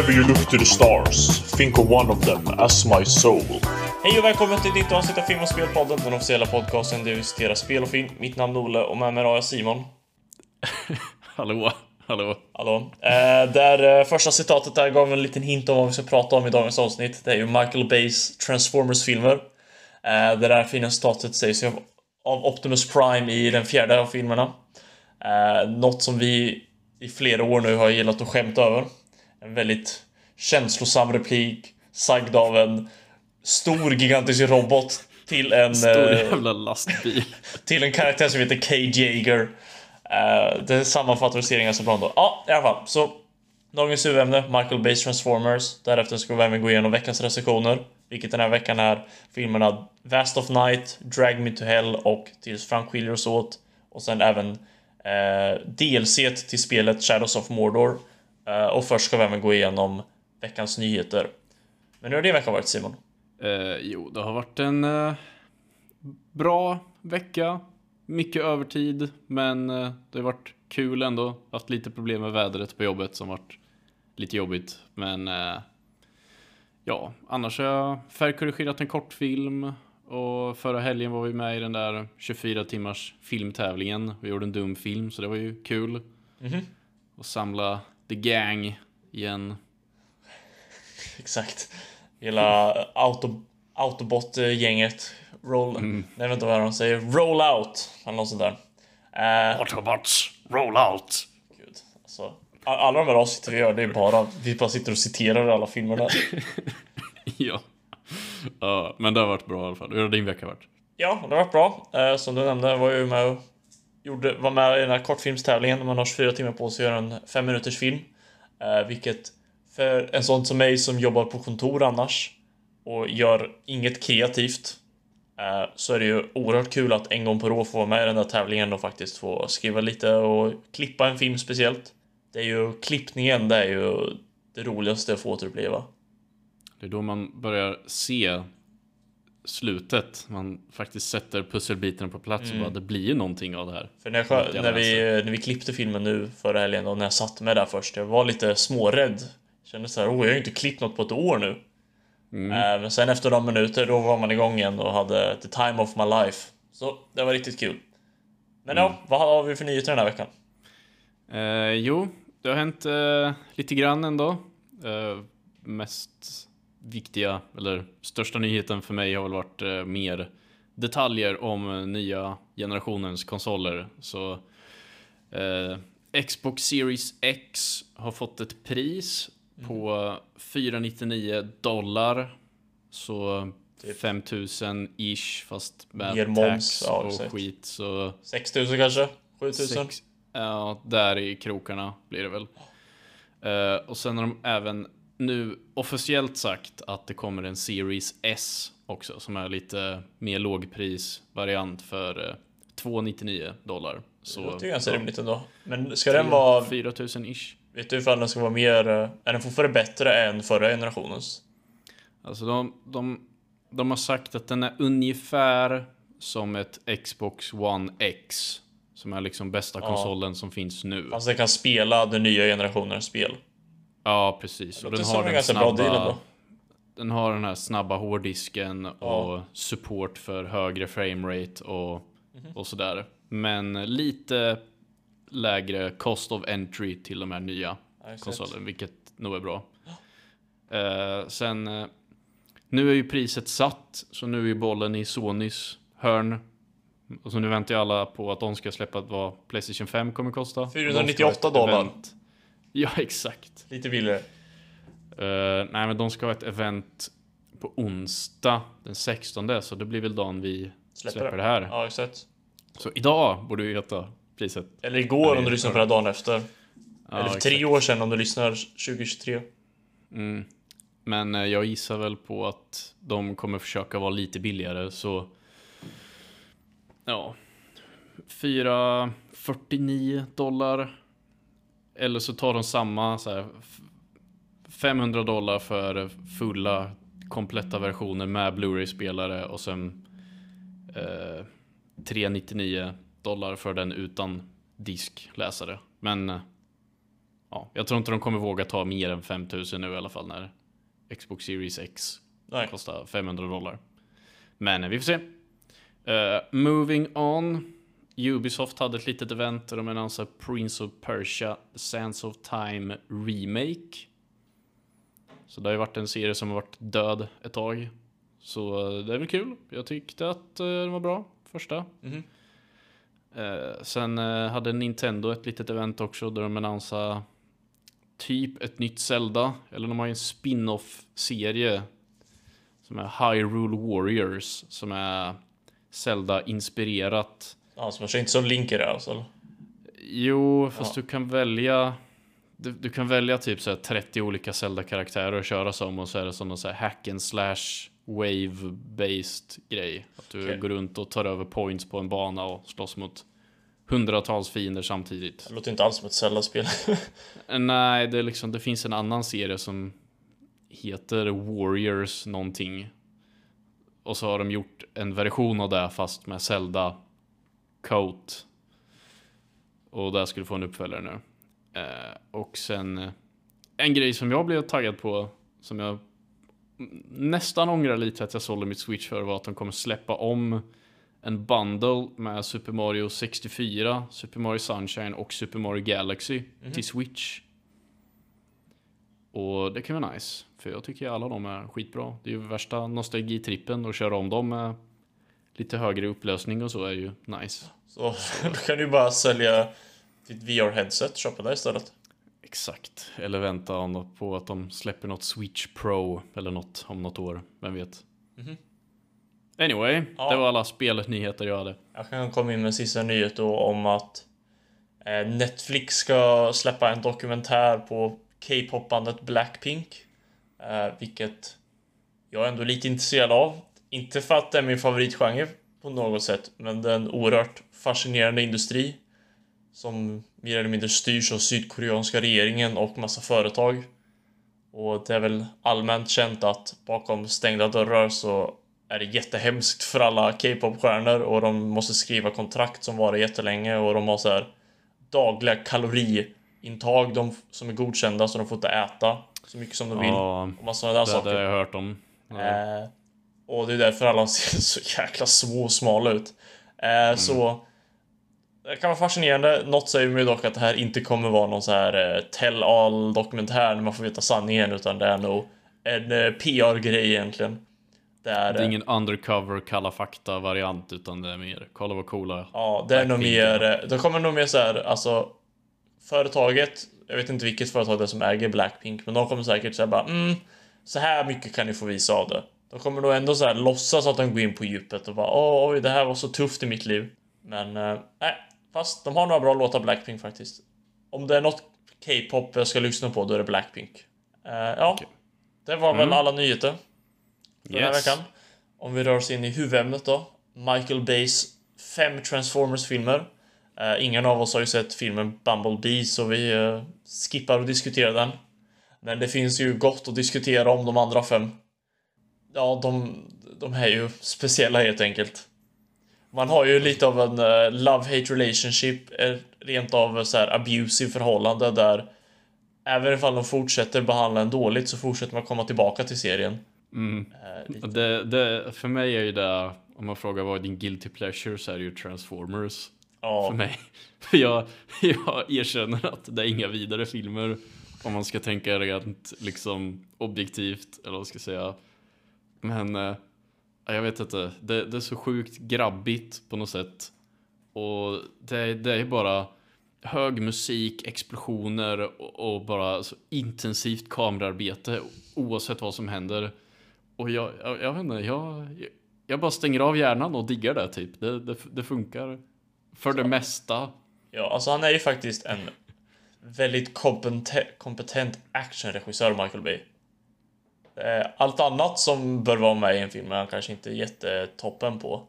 Whenever you look to the stars, think of one of them as my soul. Hej och välkommen till ditt avsnitt av Film och Spelpodden, den officiella podcasten där vi diskuterar spel och film. Mitt namn är Olle och med mig har jag Simon. Hallå, hallå. Hallå. Eh, där eh, första citatet där gav en liten hint om vad vi ska prata om i dagens avsnitt. Det är ju Michael Bays Transformers-filmer. Eh, det där fina citatet sägs ju av, av Optimus Prime i den fjärde av filmerna. Eh, något som vi i flera år nu har gillat att skämta över. En väldigt känslosam replik, sagd av en stor gigantisk robot till en... Stor eh, jävla lastbil. till en karaktär som heter K. Jaeger. Uh, det sammanfattar serien så bra ändå. Ja, i alla fall. Så dagens huvudämne, Michael Bays Transformers. Därefter ska vi även gå igenom veckans recensioner. Vilket den här veckan är filmerna Vast of Night, Drag Me To Hell och Tills Frank skiljer oss åt. Och sen även uh, DLC till spelet Shadows of Mordor. Eh, och först ska vi även gå igenom veckans nyheter. Men hur har din vecka varit Simon? Eh, jo, det har varit en eh, bra vecka. Mycket övertid, men eh, det har varit kul ändå. Haft lite problem med vädret på jobbet som varit lite jobbigt. Men eh, ja, annars har jag färgkorrigerat en kortfilm. Och förra helgen var vi med i den där 24 timmars filmtävlingen. Vi gjorde en dum film, så det var ju kul. Mhm. Och samla the gang igen. Exakt. Hela auto, Autobot-gänget. Roll... Nej, jag vet inte vad de säger. Roll out! Eller något sånt där. Eh, Autobots, roll out! gud. Alltså, all- alla de här avsnitten vi gör, det är bara... Vi bara sitter och citerar alla filmerna. Ja. ja. Men det har varit bra i alla fall. Hur har din vecka varit? Ja, det har varit bra. Eh, som du nämnde var jag ju med och gjorde, var med i den här kortfilmstävlingen där man har 24 timmar på sig att göra en 5 minuters film. Eh, vilket för en sån som mig som jobbar på kontor annars och gör inget kreativt eh, så är det ju oerhört kul att en gång per år få vara med i den där tävlingen och faktiskt få skriva lite och klippa en film speciellt. Det är ju klippningen, det är ju det roligaste att få återuppleva. Det är då man börjar se slutet. Man faktiskt sätter pusselbitarna på plats och bara det blir ju någonting av det här. För när, jag, när, vi, när vi klippte filmen nu förra helgen och när jag satt med där först, jag var lite smårädd. Kände så här, oh, jag har ju inte klippt något på ett år nu. Eh, Men sen efter några minuter, då var man igång igen och hade the time of my life. Så det var riktigt kul. Men ja, vad har vi för nyheter den här veckan? Eh, jo, det har hänt eh, lite grann ändå. Eh, mest viktiga, eller största nyheten för mig har väl varit eh, mer detaljer om eh, nya generationens konsoler. Så eh, Xbox Series X har fått ett pris på 499 dollar. Så 5000 ish fast med tax moms, ja, och exakt. skit. Så 6000 kanske? 7000? Sex, ja, där i krokarna blir det väl. Eh, och sen har de även nu officiellt sagt att det kommer en Series S också som är lite mer lågprisvariant för eh, 299 dollar. Det Så låter ju ganska rimligt ändå. Men ska den vara... 4000 ish. Vet du ifall den ska vara mer... eh, Är den fortfarande bättre än förra generationens? Alltså de, de, de har sagt att den är ungefär som ett Xbox One X. Som är liksom bästa konsolen som finns nu. Alltså den kan spela den nya generationens spel. Ja, precis. Och den har en den ganska bra deal snabba, den har den här snabba hårddisken och Ja. support för högre framerate och, Mhm. och sådär. Men lite lägre cost of entry till de här nya konsolerna, vilket nog är bra. Eh, sen, eh, nu är ju priset satt, så nu är ju bollen i Sonys hörn. Och så nu väntar ju alla på att de ska släppa vad Playstation 5 kommer kosta. Och de ska ha 498 ett dollar. event. Ja, exakt. Lite billigare. Eh, nej, men de ska ha ett event på onsdag den 16, så det blir väl dagen vi Släpper släpper, det. här. Ja, exakt. Så idag borde vi veta priset. Eller igår om du lyssnar på det här dagen efter. Ja, Eller för exakt. tre år sedan om du lyssnar 2023. Mm. Men eh, jag gissar väl på att de kommer försöka vara lite billigare, så... Ja. 449 dollar. Eller så tar de samma så här, f- 500 dollar för fulla kompletta versioner med Blu-ray-spelare och sen eh, 399 dollar för den utan diskläsare. Men eh, ja, jag tror inte de kommer våga ta mer än 5000 nu i alla fall när Xbox Series X Nej. kostar 500 dollar. Men eh, vi får se. Eh, moving on. Ubisoft hade ett litet event där de annonserade Prince of Persia Sands of Time Remake. Så det har ju varit en serie som har varit död ett tag. Så eh, det är väl kul. Jag tyckte att eh, den var bra, första. Mhm. Eh, sen eh, hade Nintendo ett litet event också där de annonsade typ ett nytt Zelda. Eller de har ju en spin-off-serie som är Hyrule Warriors som är Zelda-inspirerat. Ja, som jag inte som Link i det alltså. eller? Jo, fast du kan välja du, du kan välja typ så här 30 olika Zelda-karaktärer och köra som och så är det som någon så här hack and slash wave-based grej. Att du Okej. går runt och tar över points på en bana och slåss mot hundratals fiender samtidigt. Det låter inte alls som ett Zelda-spel. Nej, det, är liksom, det finns en annan serie som heter Warriors någonting. Och så har de gjort en version av det fast med Zelda Coat. Och där skulle få en uppföljare nu. Eh, och sen eh, en grej som jag blev taggad på som jag nästan ångrar lite att jag sålde mitt Switch för var att de kommer släppa om en bundle med Super Mario 64, Super Mario Sunshine och Super Mario Galaxy till Switch. Och det kan vara nice, för jag tycker alla de är skitbra. Det är ju värsta nostalgitrippen och köra om dem med lite högre upplösning och så är ju nice. Så då kan du bara sälja ditt VR-headset, köpa det istället. Exakt, eller vänta på att de släpper något Switch Pro eller något om något år, vem vet. Anyway, Ja. det var alla spelnyheter jag hade. Jag kan komma in med en sista nyhet då om att eh, Netflix ska släppa en dokumentär på K-pop-bandet Blackpink. Eh, vilket jag är ändå lite intresserad av. Inte för att det är min favoritgenre på något sätt, men det är en oerhört fascinerande industri som mer eller mindre styrs av sydkoreanska regeringen och massa företag. Och det är väl allmänt känt att bakom stängda dörrar så är det jättehemskt för alla K-pop-stjärnor och de måste skriva kontrakt som varar jättelänge och de har så här dagliga kaloriintag de, som är godkända så de får inte äta så mycket som de vill. Ja, Och massa sådana där det, saker. det har jag hört om. Ja. Eh, och det är därför alla ser så jäkla små och smala ut. Eh, Så det kan vara fascinerande. Något säger mig dock att det här inte kommer vara någon så här eh, tell all dokumentär när man får veta sanningen utan det är nog en eh, PR-grej egentligen. Det är, Det är eh, ingen undercover Kalla fakta-variant utan det är mer kolla vad coola. Ja, det är nog mer, eh, då kommer nog mer så här, alltså företaget, jag vet inte vilket företag det är som äger Blackpink, men de kommer säkert säga bara mm, så här mycket kan ni få visa av det. De kommer nog ändå så här låtsas att de går in på djupet och bara oj, det här var så tufft i mitt liv. Men eh, nej, fast de har några bra låtar Blackpink faktiskt. Om det är något K-pop jag ska lyssna på, då är det Blackpink. Eh, ja, Okej. det var väl alla nyheter för den här Yes. veckan. Om vi rör oss in i huvudämnet då. Michael Bays fem Transformers-filmer. Eh, ingen av oss har ju sett filmen Bumblebee så vi eh, skippar att diskutera den. Men det finns ju gott att diskutera om de andra fem. Ja, de, de är ju speciella helt enkelt. Man har ju lite av en eh, love-hate relationship, eh, rent av så här abusive förhållande där även ifall de fortsätter behandla en dåligt så fortsätter man komma tillbaka till serien. Mm. Lite- Det, det, för mig är ju det, om man frågar vad är din guilty pleasure så är det ju Transformers. För Ja, mig. För jag, jag erkänner att det är inga vidare filmer om man ska tänka rent liksom objektivt, eller vad ska säga. Men eh, jag vet inte, det, det är så sjukt grabbigt på något sätt. Och det, det är bara hög musik, explosioner och, och bara så intensivt kamerarbete oavsett vad som händer. Och jag, jag, jag vet inte, jag, jag bara stänger av hjärnan och diggar det typ. Det, det, det funkar. För det mesta. ja, alltså han är ju faktiskt en väldigt kompeten- kompetent actionregissör, Michael Bay. Eh, Allt annat som bör vara med i en film är han kanske inte jättetoppen på.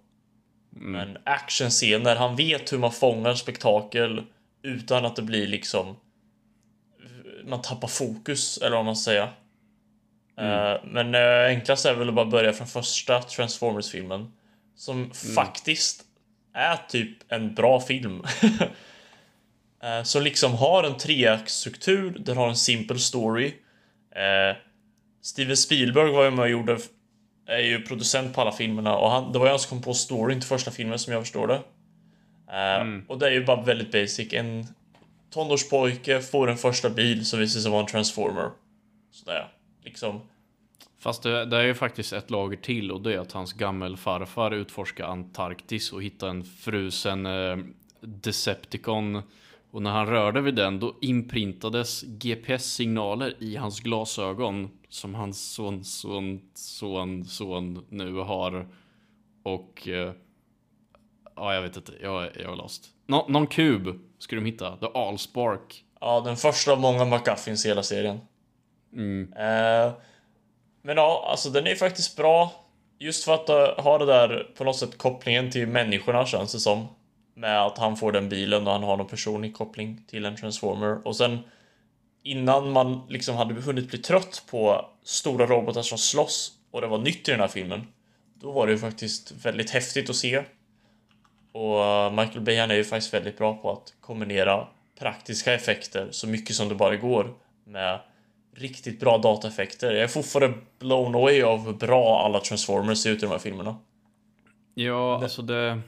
Men actionscener, han vet hur man fångar spektakel utan att det blir liksom... Man tappar fokus, eller vad man ska säga. Eh, Men eh, enklast är väl att bara börja från första Transformers-filmen. Som faktiskt är typ en bra film. Som liksom har en treaktstruktur, den har en simpel story. Steven Spielberg var ju med och gjorde, är ju producent på alla filmerna och han, det var ju han som kom på storyn till första filmen som jag förstår det. Eh, Och det är ju bara väldigt basic. En tonårspojke får en första bil som visar sig vara en transformer. Sådär, liksom. Fast det, det är ju faktiskt ett lager till och det är att hans gammelfarfar utforskar Antarktis och hittar en frusen eh, Decepticon. Och när han rörde vid den då inprintades GPS-signaler i hans glasögon som hans son, son, son, son nu har. Och... Eh, ja, jag vet inte. Jag, jag är lost. Nå, någon kub skulle de hitta. The Allspark. Ja, den första av många McGuffins i hela serien. Eh, men ja, alltså den är faktiskt bra. Just för att uh, ha det där på något sätt kopplingen till människorna känns det som. Med att han får den bilen och han har någon personlig koppling till en transformer. Och sen innan man liksom hade hunnit bli trött på stora robotar som slåss och det var nytt i den här filmen. Då var det ju faktiskt väldigt häftigt att se. Och uh, Michael Bay han är ju faktiskt väldigt bra på att kombinera praktiska effekter så mycket som det bara går med riktigt bra dataeffekter. Jag är fortfarande blown away av hur bra alla Transformers ser ut i de här filmerna. Ja, alltså det,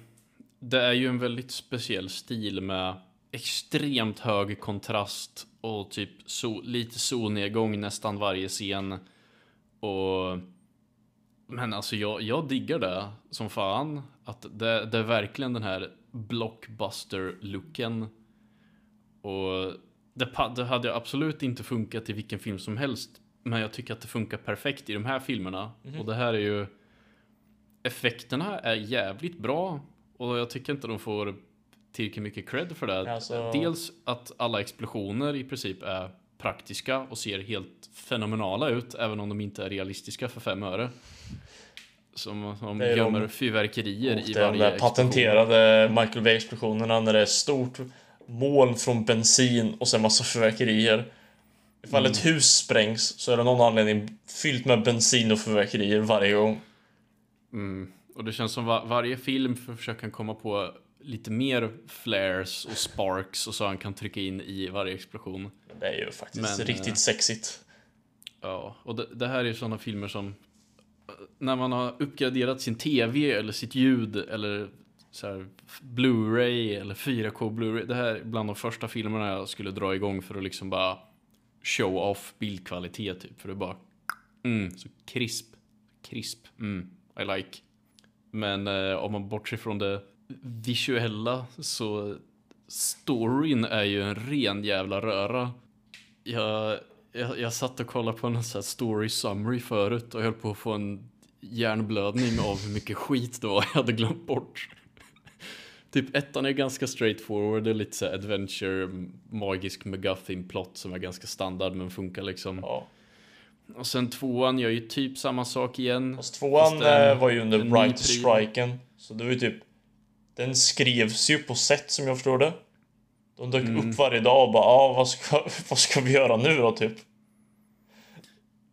det är ju en väldigt speciell stil med extremt hög kontrast och typ sol, lite solnedgång nästan varje scen. Och men alltså jag, jag diggar det som fan. Att det, det är verkligen den här blockbuster-looken. Och det, det hade absolut inte funkat i vilken film som helst. Men jag tycker att det funkar perfekt i de här filmerna. Och det här är ju... Effekterna är jävligt bra. Och jag tycker inte de får tillräckligt mycket cred för det. Alltså- Dels att alla explosioner i princip är praktiska och ser helt fenomenala ut. Även om de inte är realistiska för fem öre. Som, är de- gömmer fyrverkerier i Och de varje där explosion. patenterade Michael Bay-explosionerna när det är stort moln från bensin och sen massa fyrverkerier. Ifall ett Mm. hus sprängs så är det någon anledning fyllt med bensin och fyrverkerier varje gång. Mm. Och det känns som var, varje film försöker komma på lite mer flares och sparks och så han kan trycka in i varje explosion. Det är ju faktiskt Men, riktigt eh, sexigt. Ja, och det, det här är ju sådana filmer som eh, när man har uppgraderat sin tv eller sitt ljud eller så här Blu-ray eller 4K Blu-ray. Det här är bland de första filmerna jag skulle dra igång för att liksom bara show off bildkvalitet typ. För det är bara mm, så krisp, krisp, mm, I like. Men eh, om man bortser från det visuella så storyn är ju en ren jävla röra. Jag, jag, jag satt och kollade på en sån här story summary förut och höll på att få en hjärnblödning av hur mycket skit det var jag hade glömt bort. Typ ettan är ganska straightforward, det är lite så adventure, magisk McGuffin plot som är ganska standard men funkar liksom. Ja. Och sen tvåan gör ju typ samma sak igen. Fast tvåan Fast, eh, eh, var ju under en ny writer-striken. Så det var ju typ... Den skrevs ju på sätt som jag förstår det. De dök Mm. upp varje dag och bara ah, vad, ska, vad ska vi göra nu då typ?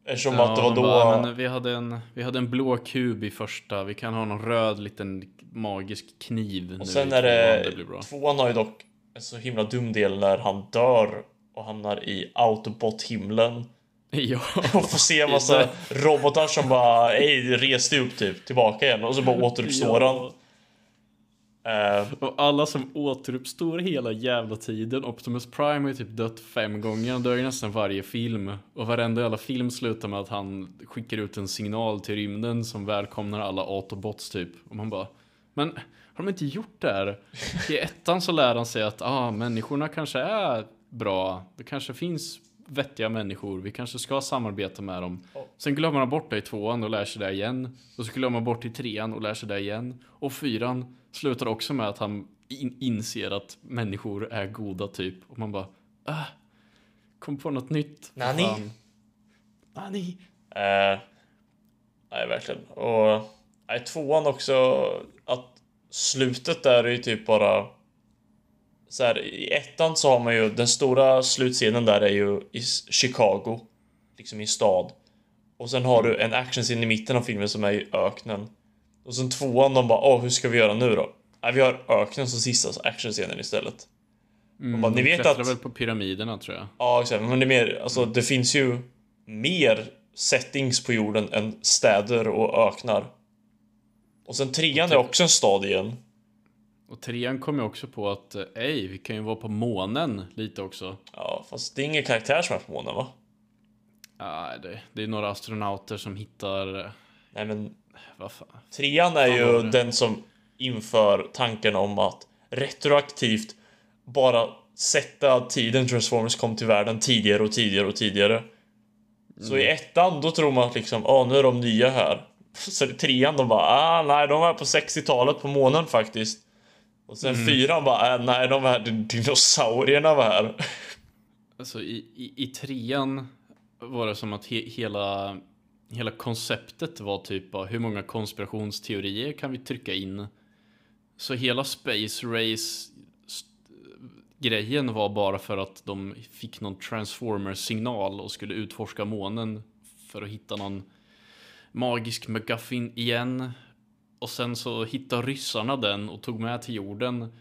Eftersom att det var då... bara, men vi, hade en, vi hade en blå kub i första, vi kan ha någon röd liten magisk kniv nu och sen i är det... det. Tvåan har ju dock en så himla dum del när han dör och hamnar i Autobot-himlen. Ja. Och får se en massa robotar som bara ej, reste upp typ tillbaka igen och så bara återuppstår han. Ja. Eh, Och alla som återuppstår hela jävla tiden. Optimus Prime har ju typ dött fem gånger. Han dör ju nästan varje film. Och varenda jävla film slutar med att han skickar ut en signal till rymden som välkomnar alla Autobots typ. Och man bara, men har de inte gjort det här? I ettan så lär han sig att ah, människorna kanske är bra. Det kanske finns vettiga människor. Vi kanske ska samarbeta med dem. Sen glömmer han bort det i tvåan och lär sig det igen. Och så glömmer han bort det i trean och lär sig det igen. Och fyran slutar också med att han in inser att människor är goda typ. Och man bara, ah, kom på något nytt. Nani? fan." Nani? Eh, nej, verkligen. Och nej, tvåan också, att slutet där är ju typ bara... Så här, I ettan så har man ju, den stora slutscenen där är ju i Chicago. Liksom i stad. Och sen har du en actionscen i mitten av filmen som är i öknen. Och sen tvåan, de bara åh, hur ska vi göra nu då? Nej, vi har öknen som sista actionscenen istället. Mm, bara, ni vet att... väl på pyramiderna tror jag. Ja, exakt. Men det är mer, alltså det finns ju mer settings på jorden än städer och öknar. Och sen trean är också en stad igen. Och trean kom ju också på att, eh, ej, vi kan ju vara på månen lite också. Ja, fast det är ingen karaktär som är på månen va? Ja, det, det är några astronauter som hittar, eh, Nej men, vad fan. trean är Fan, ju den som inför tanken om att retroaktivt bara sätta tiden Transformers kom till världen tidigare och tidigare och tidigare. Så i ettan då tror man att liksom, ah nu är de nya här. Så i trean de bara, ah nej de var på 60-talet på månen faktiskt. Och sen fyran bara, äh, nej de här, dinosaurierna var här. Alltså i, i, i trean var det som att he, hela, hela konceptet var typ bara, hur många konspirationsteorier kan vi trycka in? Så hela Space Race grejen var bara för att de fick någon transformer-signal och skulle utforska månen för att hitta någon magisk McGuffin igen. Och sen så hittade ryssarna den och tog med till jorden.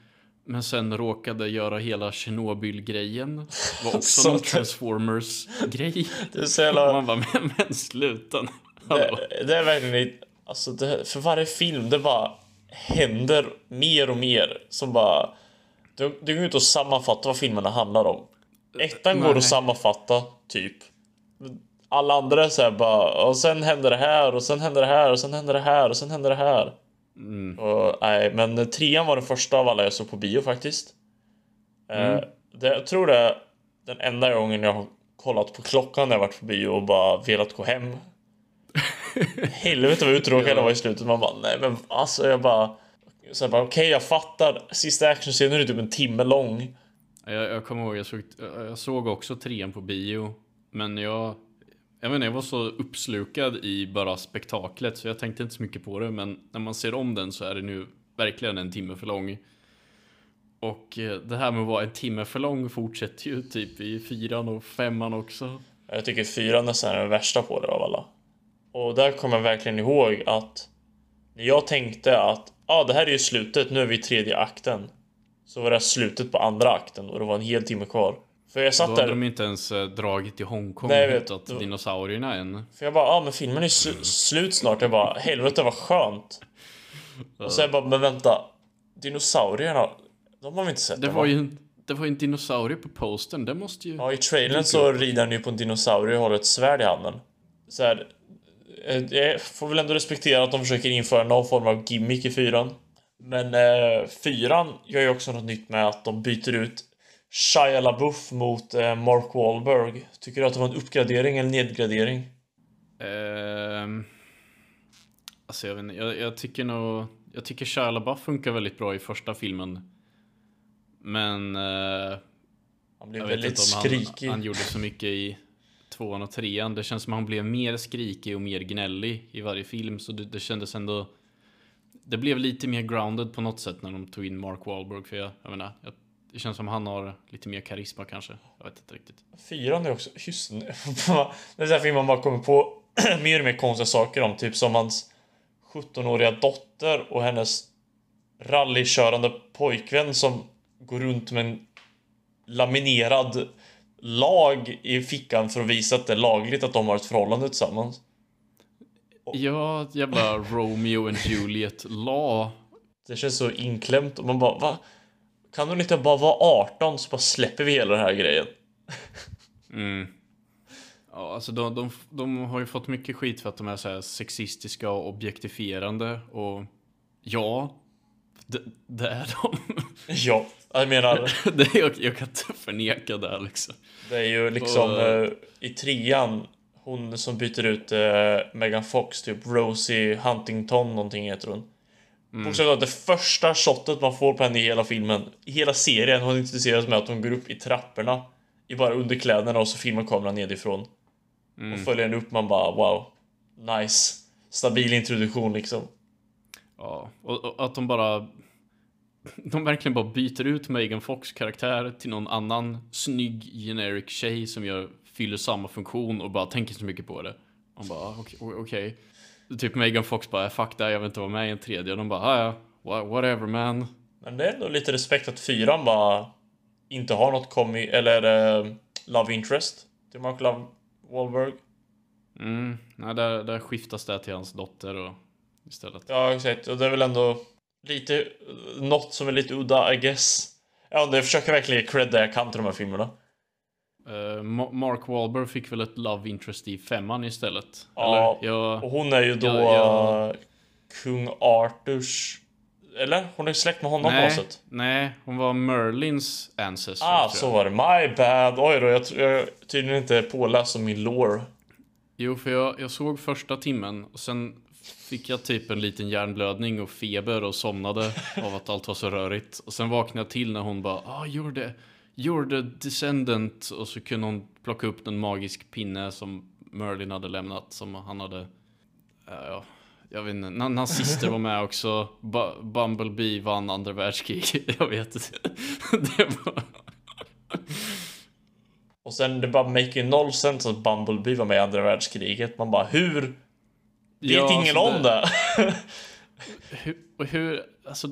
Men sen råkade göra hela Tjernobyl-grejen. Var också någon Transformers-grej. Det är så jävla... man bara, men, men sluta. Det, det är verkligen, alltså det, för varje film det bara händer mer och mer som bara... Du går ut och sammanfatta vad filmerna handlar om. Ettan går att sammanfatta, typ. Alla andra är så här bara, och sen händer det här, och sen händer det här, och sen händer det här, och sen händer det här. Och, nej, men trean var den första av alla jag såg på bio faktiskt. Eh, det, jag tror det är den enda gången jag har kollat på klockan när jag varit på bio och bara velat gå hem. Helvete vad uttråkad jag var i slutet. Man bara, nej men alltså jag bara... Så jag bara, okej jag fattar. Sista actionscenen är typ en timme lång. Jag, jag kommer ihåg, jag såg, jag såg också trean på bio. Men jag, jag vet inte, jag var så uppslukad i bara spektaklet så jag tänkte inte så mycket på det. Men när man ser om den så är det nu verkligen en timme för lång. Och eh, det här med att vara en timme för lång fortsätter ju typ i fyran och femman också. Jag tycker fyran nästan är den värsta på det av alla. Och där kommer jag verkligen ihåg att när jag tänkte att ah, det här är ju slutet, nu är vi i tredje akten. Så var det slutet på andra akten och det var en hel timme kvar. För jag Då satt hade där, de inte ens eh, dragit till Hongkong Nej, och hittat Då- dinosaurierna än. för jag bara ah, men filmen är sl- slut snart. Jag bara helvete vad skönt. Och så jag bara men vänta. Dinosaurierna, de har vi inte sett Det var va? ju en, det var ju en dinosaurie på postern, det måste ju... Ja, i trailern så rider han ju på en dinosaurie och håller ett svärd i handen. Så här, eh, jag får väl ändå respektera att de försöker införa någon form av gimmick i fyran. Men eh, fyran gör ju också något nytt med att de byter ut Shia LaBeouf mot eh, Mark Wahlberg. Tycker du att det var en uppgradering eller nedgradering? Ehm, alltså jag vet inte, jag, jag tycker nog... Jag tycker Shia LaBeouf funkar väldigt bra i första filmen. Men... eh, Han blev väldigt skrikig. han, han gjorde så mycket i tvåan och trean. Det känns som att han blev mer skrikig och mer gnällig i varje film. Så det, det kändes ändå... Det blev lite mer grounded på något sätt när de tog in Mark Wahlberg. För jag, jag menar, jag, det känns som han har lite mer karisma kanske. Jag vet inte riktigt. Fyran är också, just nu. Det är så här film man bara kommer på mer och mer konstiga saker om. Typ som hans 17-åriga dotter och hennes rallykörande pojkvän som går runt med en laminerad lag i fickan för att visa att det är lagligt att de har ett förhållande tillsammans. Ja, jävla Romeo and Juliet law. Det känns så inklämt och man bara va? Kan hon inte bara vara 18 så bara släpper vi hela den här grejen? Mm. Ja, alltså de, de, de har ju fått mycket skit för att de är så här sexistiska och objektifierande och ja, det, det är de. Ja, jag menar det, jag, jag kan inte förneka det liksom. Det är ju liksom Och- eh, i trean hon som byter ut eh, Megan Fox, typ Rosie Huntington någonting heter hon. Mm. Bokstavligt talat det första shotet man får på henne i hela filmen, i hela serien, hon introduceras med att hon går upp i trapporna i bara underkläderna och så filmar kameran nedifrån. Mm. Och följer henne upp man bara wow, nice. Stabil introduktion liksom. Ja, och, och att de bara... De verkligen bara byter ut Megan Fox karaktär till någon annan snygg generic tjej som gör, fyller samma funktion och bara tänker så mycket på det. Man bara, okej. okej. Typ Megan Fox bara, fuck det, jag vill inte vara med i en tredje. Och de bara, ah, ja, wha- whatever man. Men det är ändå lite respekt att fyran bara inte har något komi eller eh, love interest till Mark Love Wahlberg. Mm, nej, där, där skiftas det till hans dotter och istället. Ja, exakt. Och det är väl ändå lite eh, något som är lite udda, I guess. Ja, det försöker verkligen ge cred där jag kan till de här filmerna. Ma- Mark Wahlberg fick väl ett love interest i femman istället? Ja? Jag, Och hon är ju då Ja, ja. eh, kung Arthurs... Eller? Hon är släkt med honom på något nej, sätt. nej, hon var Merlins ancestor. Ah, så jag. var det. My bad. Oj då, jag, jag är tydligen inte påläst om min lore. Jo, för jag, jag såg första timmen och sen fick jag typ en liten hjärnblödning och feber och somnade av att allt var så rörigt. Och sen vaknade jag till när hon bara ah, you're the, you're the descendant och så kunde hon plocka upp en magisk pinne som Merlin hade lämnat som han hade, ja, ja, jag vet inte, Na- nazister var med också, Bu- Bumblebee vann andra världskriget, jag vet inte. Det var... Och sen det bara making noll sense att Bumblebee var med i andra världskriget. Man bara, hur? Vet Ja, ingen alltså om det? hur, hur, alltså,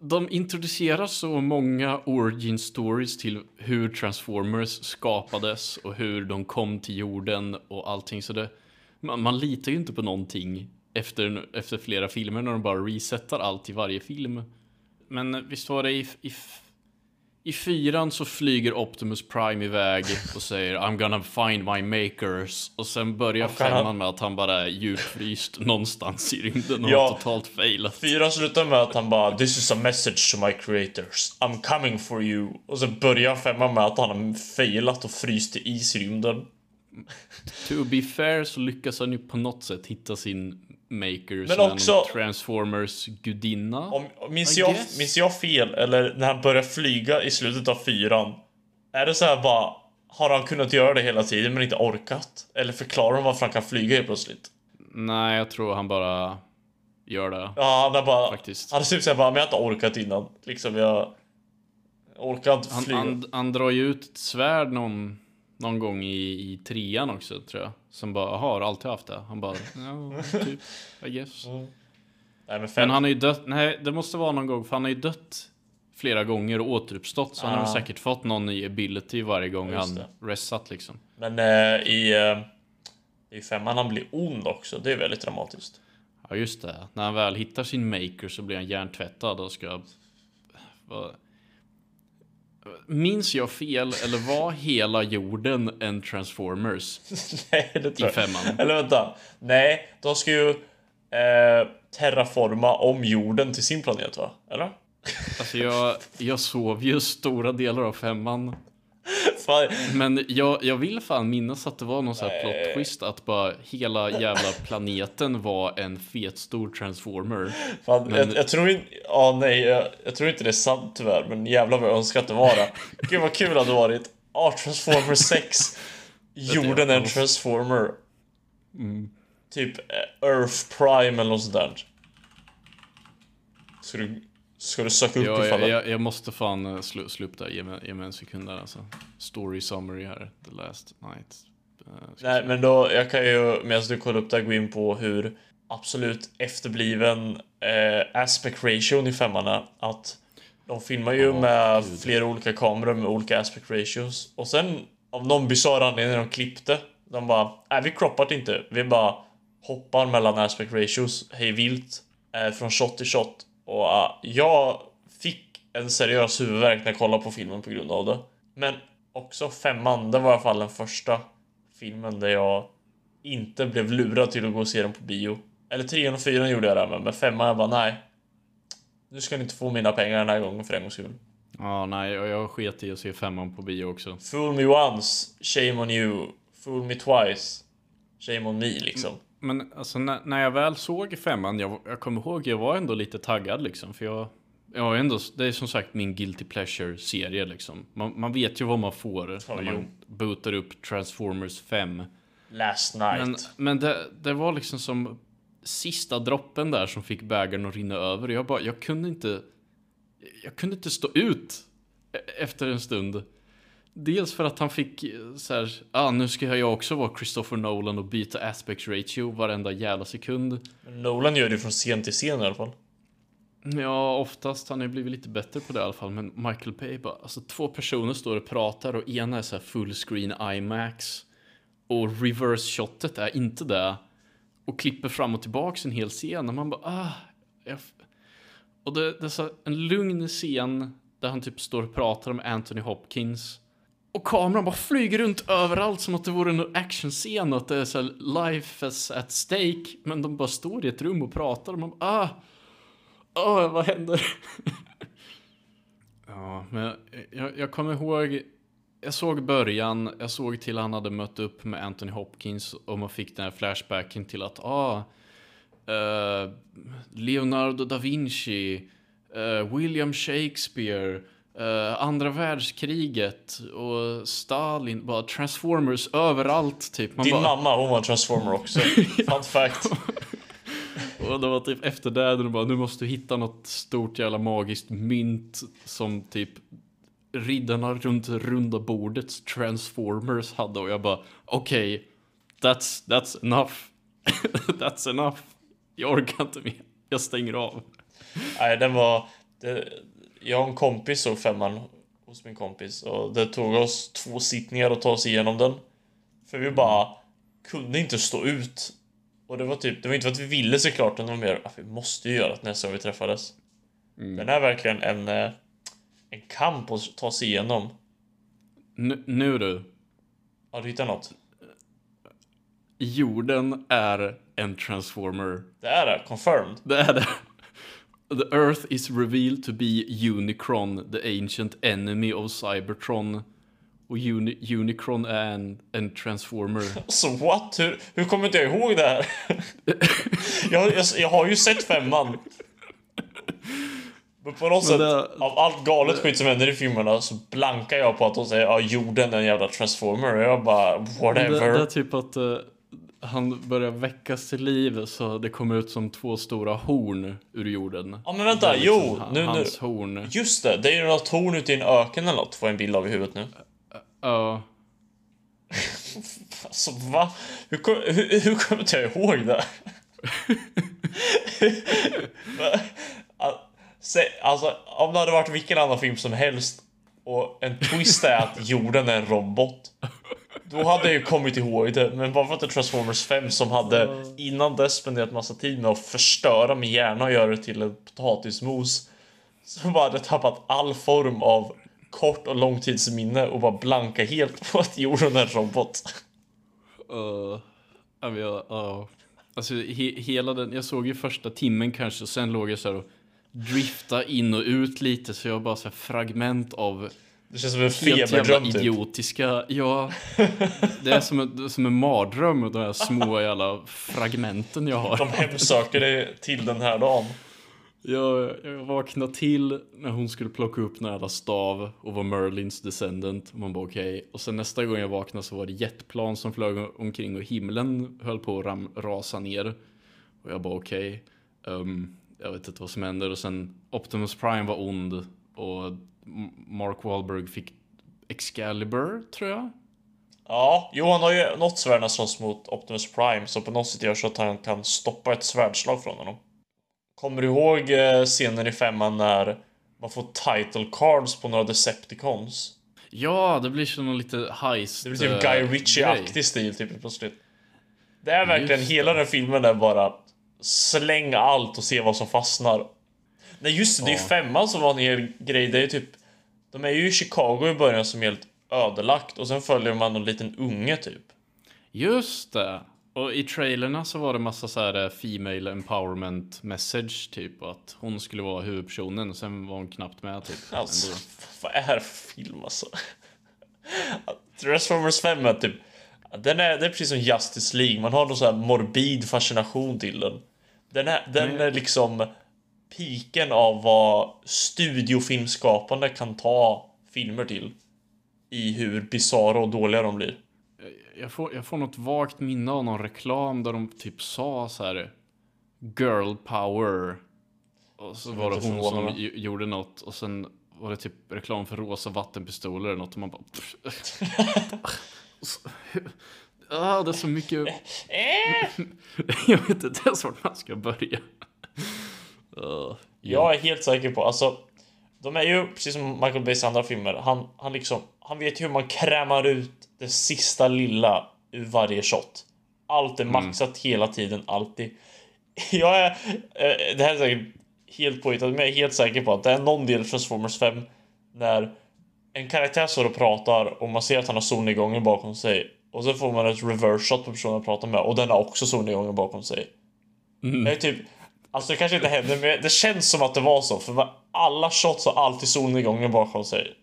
de introducerar så många origin stories till hur Transformers skapades och hur de kom till jorden och allting. Så det, man, man litar ju inte på någonting efter, efter flera filmer när de bara resetar allt i varje film. Men visst var det i, i, i fyran så flyger Optimus Prime iväg och säger I'm gonna find my makers och sen börjar han- femman med att han bara är djupfryst någonstans i rymden och Ja. har totalt failat. Fyra slutar med att han bara This is a message to my creators. I'm coming for you. Och så börjar femman med att han har failat och fryst i is i rymden. To be fair så lyckas han ju på något sätt hitta sin maker Men som också- en Transformers gudinna. Om, minns, I jag, guess. minns jag fel? Eller när han börjar flyga i slutet av fyran. Är det så här bara Har han kunnat göra det hela tiden men inte orkat? Eller förklarar de varför han kan flyga helt plötsligt? Nej, jag tror han bara gör det. Ja, han är bara... Faktiskt. Han är typ såhär bara, men jag har inte orkat innan. Liksom jag... orkar inte Han, flyga. han, han drar ju ut ett svärd någon, någon gång i, i trean också tror jag. Som bara, jaha, har alltid haft det? Han bara, ja, typ, I guess. Nej, men Men han har ju dött, nej det måste vara någon gång, för han har ju dött flera gånger och återuppstått. Så han har Ah. säkert fått någon ny ability varje gång han restat liksom. Men eh, i... Eh, I femman han blir ond också. Det är väldigt dramatiskt. Ja just det, när han väl hittar sin maker så blir han hjärntvättad och ska... Vad- Minns jag fel eller var hela jorden en Transformers Nej, det i tror jag. femman? Eller vänta. Nej, de ska ju eh, terraforma om jorden till sin planet va? Eller? Alltså jag, jag sov ju stora delar av femman. Men jag, jag vill fan minnas att det var någon sån här plot twist att bara hela jävla planeten var en fet stor transformer. fan, Men- jag, jag tror inte... Ja, nej. Jag, jag tror inte det är sant tyvärr. Men jävlar vad jag önskar att det var det. Gud vad kul det hade varit. Ja, Transformer 6. Jorden är en transformer. Typ eh, Earth Prime eller något sånt där. Ska du, ska du söka upp ifall jag, det- jag, jag måste fan slu, slå upp där, ge mig, ge mig en sekund där alltså. Story summary här, the last night. Ska Nej, men då, jag kan ju medan du kollar upp där gå in på hur absolut efterbliven eh, aspect ratio i femman är. Att de filmar ju Ja, med gud. flera olika kameror med olika aspect ratios. Och sen av någon bisarr anledning när de klippte. De bara, nej vi croppar det inte. Vi bara hoppar mellan aspect ratios hej vilt. Eh, från shot till shot. Och eh, jag fick en seriös huvudvärk när jag kollade på filmen på grund av det. Men också femman, det var i alla fall den första filmen där jag inte blev lurad till att gå och se den på bio. Eller trean och fyran gjorde jag det med, men femman jag bara nej. Nu ska ni inte få mina pengar den här gången för en gångs skull. Ja, nej, och jag sket i att se femman på bio också. Fool me once, shame on you. Fool me twice, shame on me liksom. Men alltså när, när jag väl såg femman, jag, jag kommer ihåg, jag var ändå lite taggad liksom. För jag, jag ändå, det är som sagt min guilty pleasure-serie liksom. Man, man vet ju vad man får Ja, när jo. man bootar upp Transformers 5. Last night. Men, men det, det var liksom som sista droppen där som fick bägaren att rinna över. Jag bara, jag kunde inte, jag kunde inte stå ut e- efter en stund. Dels för att han fick eh, så här, ah, nu ska jag också vara Christopher Nolan och byta aspect ratio varenda jävla sekund. Men Nolan gör det från scen till scen i alla fall. Ja, oftast. Han har ju blivit lite bättre på det i alla fall. Men Michael Bay bara, alltså två personer står och pratar och ena är så här fullscreen IMAX. Och reverse shotet är inte det. Och klipper fram och tillbaks en hel scen och man bara, ah. Och det, det är så en lugn scen där han typ står och pratar med Anthony Hopkins. Och kameran bara flyger runt överallt som att det vore en actionscen och att det är så här life is at stake. Men de bara står i ett rum och pratar och man bara, ah. Ah vad händer? ja, men jag, jag, jag kommer ihåg, jag såg början, jag såg till han hade mött upp med Anthony Hopkins och man fick den här flashbacken till att, ah, eh, Leonardo da Vinci, eh, William Shakespeare, eh, andra världskriget och Stalin, bara Transformers överallt typ. Man Din bara, mamma, hon var en transformer också. Fun fact. Och det var typ efter det, de bara, nu måste du hitta något stort jävla magiskt mynt som typ riddarna runt runda bordets transformers hade och jag bara, okej, okay, that's, that's enough. that's enough. Jag orkar inte mer. Jag stänger av. Nej, den var... Det, jag och en kompis såg femman hos min kompis och det tog oss två sittningar att ta oss igenom den. För vi bara kunde inte stå ut och det var typ, det var inte för att vi ville såklart, utan det var mer att vi måste ju göra det nästa gång vi träffades. Mm. Den är verkligen en, eh, en kamp att ta sig igenom. N nu du. Har du hittat något? Jorden är en transformer. Det är det, confirmed. Det är det. The Earth is revealed to be Unicron, the ancient enemy of Cybertron. Och Uni Unicron är en, en transformer. Så what? Hur, hur kommer inte jag ihåg det här? jag, jag, jag, har ju sett femman. Men på något Men det... sätt, av allt galet skit som händer i filmerna så blankar jag på att de säger ja, jorden är en jävla transformer. Och jag bara, whatever. Det, det är typ att uh, han börjar väckas till liv så det kommer ut som två stora horn ur jorden. Ja men vänta, liksom jo, nu, hans nu. horn. Just det, det är ju något horn ute i en öken eller något, får jag en bild av i huvudet nu. Ja. alltså va? Hur, hur, hur kommer jag ihåg det? alltså, om det hade varit vilken annan film som helst och en twist är att jorden är en robot. Då hade jag ju kommit ihåg det, men bara för att det är Transformers 5 som hade innan dess spenderat massa tid med att förstöra min hjärna och göra det till en potatismos. Så bara hade tappat all form av kort och långtidsminne och bara blanka helt på att jorden är en robot. Uh, jag, uh. Alltså he, hela den, jag såg ju första timmen kanske och sen låg jag så här och drifta in och ut lite så jag bara så fragment av det känns som en feberdröm typ. idiotiska, ja. Det är som en, som en mardröm, de här små jävla fragmenten jag har. De hemsöker dig till den här dagen. Jag, jag vaknade till när hon skulle plocka upp den jävla stav och var Merlins descendant. Man bara okej. Okay. Och sen nästa gång jag vaknade så var det jetplan som flög omkring och himlen höll på att ram, rasa ner. Och jag bara okej. Okay. Um, ehm, jag vet inte vad som händer. Och sen Optimus Prime var ond. Och Mark Wahlberg fick Excalibur, tror jag. Ja, Johan har ju något svärd slåss mot Optimus Prime. Så på något sätt gör så att han kan stoppa ett svärdslag från honom. Kommer du ihåg eh, scenen i femman när man får title cards på några Decepticons? Ja, det blir som lite heist. Det blir typ Guy Ritchie-aktig stil typ plötsligt. Det är verkligen just hela den filmen där bara slänga allt och se vad som fastnar. Nej just det, det är ju femman som var en hel grej. Det är ju typ... De är ju i Chicago i början som är helt ödelagt och sen följer man en liten unge typ. Just det. Och i trailerna så var det massa så här eh, Female empowerment message typ. Och att hon skulle vara huvudpersonen och sen var hon knappt med typ. Alltså, vad är det här för film alltså? Transformers 5 är typ... Den är, det är precis som Justice League, man har någon så här morbid fascination till den. Den är, den är liksom piken av vad studiofilmskapande kan ta filmer till. I hur bisarra och dåliga de blir jag, får, jag får något vagt minne av någon reklam där de typ sa så här Girl power. Och så var det hon som gjorde något och sen var det typ reklam för rosa vattenpistoler eller något och man bara... ah, det är så mycket... jag vet inte ens vart man ska börja. Uh, Jag är helt säker på, alltså de är ju precis som Michael Bays andra filmer. Han, han liksom, han vet hur man krämar ut det sista lilla ur varje shot. Allt är maxat hela tiden, alltid. Jag är, eh, det här är säkert helt påhittat, men jag är helt säker på att det är någon del i Transformers 5 när en karaktär står och pratar och man ser att han har solnedgången bakom sig och så får man ett reverse shot på personen han pratar med och den har också solnedgången bakom sig. Det är typ, alltså det kanske inte händer men det känns som att det var så för alla shots har alltid solnedgången bakom sig.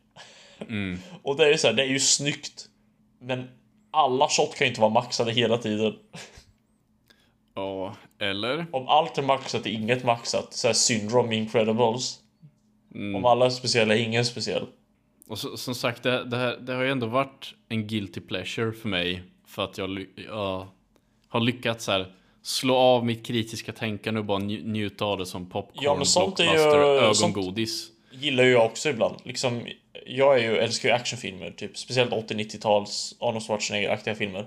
och det är ju så här, det är ju snyggt. Men alla shot kan ju inte vara maxade hela tiden. Ja, eller? Om allt är maxat är inget maxat. Så här syndrome Incredibles. Om alla är speciella är ingen speciell. Och så, som sagt, det, det, här, det har ju ändå varit en guilty pleasure för mig. För att jag, jag har lyckats så här, slå av mitt kritiska tänkande och bara nj- njuta av det som popcorn, Ja, men sånt är ju- blockbuster, sånt- ögongodis. Gillar ju jag också ibland. Liksom, jag är ju, älskar ju actionfilmer, typ speciellt 80-90-tals Arnold Schwarzenegger-aktiga filmer.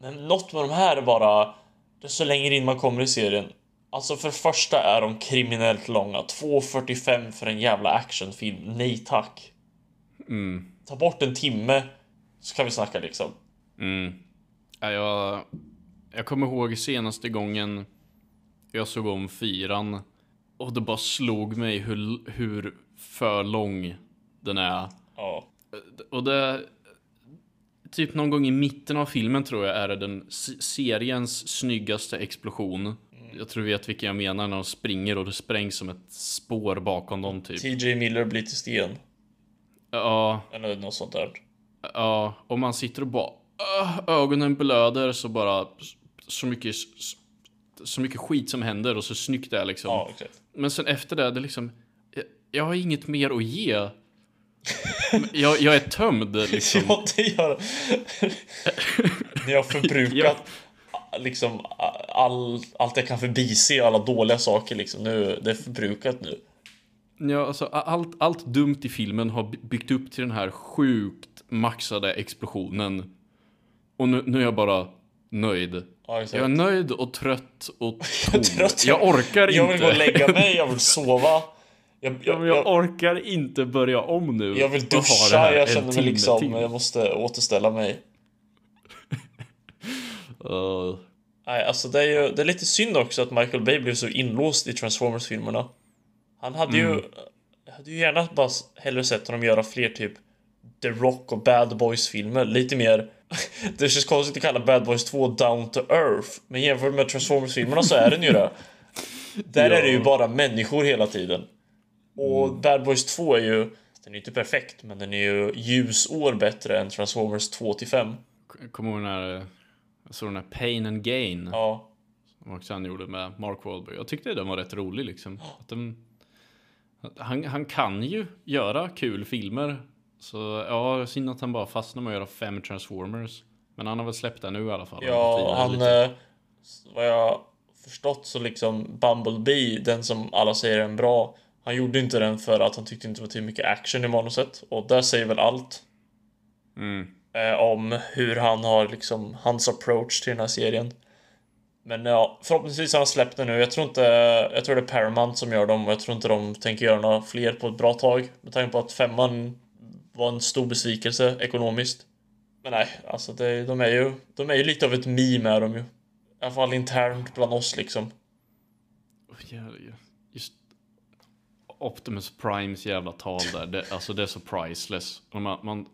Men något med de här är bara, desto längre in man kommer i serien. Alltså för första är de kriminellt långa. 2.45 för en jävla actionfilm. Nej tack. Ta bort en timme så kan vi snacka liksom. Ja, jag, jag kommer ihåg senaste gången jag såg om fyran och det bara slog mig hur, hur för lång den är. Ja. Och det... Typ någon gång i mitten av filmen tror jag är det den seriens snyggaste explosion. Jag tror du vet vilken jag menar när de springer och det sprängs som ett spår bakom dem typ. TJ Miller blir till sten. Ja, Eller något sånt där. ja, och man sitter och bara "Åh, ögonen blöder så bara så mycket så mycket skit som händer och så snyggt det är liksom. Ja, exakt. Men sen efter det, det är liksom jag, jag har inget mer att ge. Jag, jag är tömd liksom. Ja, det gör Ni har förbrukat liksom all, allt jag kan förbise, alla dåliga saker liksom. Nu, det är förbrukat nu. Ja, alltså allt, allt dumt i filmen har by- byggt upp till den här sjukt maxade explosionen. Och nu, nu är jag bara nöjd. Ja. Jag är nöjd och trött och tom. Trött. Jag orkar Jag vill inte. gå och lägga mig, jag vill sova. Jag, Ja, jag, jag jag, orkar inte börja om nu. jag vill duscha, jag känner mig liksom, till. jag måste återställa mig. Uh, Nej, alltså det är ju det är lite synd också att Michael Bay blev så inlåst i Transformers-filmerna. Han hade ju... Jag hade ju gärna bara hellre sett honom göra fler typ The Rock och Bad Boys-filmer. Lite mer... det känns konstigt att kalla Bad Boys 2 Down to Earth. Men jämfört med Transformers-filmerna så är den ju det. Där är det ju bara människor hela tiden. Och Bad Boys 2 är ju... Den är ju inte perfekt, men den är ju ljusår bättre än Transformers 2 till 5. kommer ihåg när jag såg den här Pain and Gain. Ja. Som också han gjorde med Mark Wahlberg. Jag tyckte den var rätt rolig liksom. Att att han, han kan ju göra kul filmer. Så ja, synd att han bara fastnar med att göra fem Transformers. Men han har väl släppt den nu i alla fall. Ja, han... lite. Eh, vad jag förstått så liksom Bumblebee, den som alla säger är en bra, han gjorde inte den för att han tyckte inte det var tillräckligt mycket action i manuset. Och där säger väl allt. Mm. Eh, om hur han har liksom, hans approach till den här serien. Men ja, förhoppningsvis har han släppt den nu. Jag tror inte, jag tror det är Paramount som gör dem och jag tror inte de tänker göra några fler på ett bra tag. Med tanke på att femman var en stor besvikelse ekonomiskt. Men nej, alltså det, de är ju, de är ju lite av ett meme är de ju. I alla fall internt bland oss liksom. Just Optimus Primes jävla tal där. Det, alltså det är så priceless. Man, man,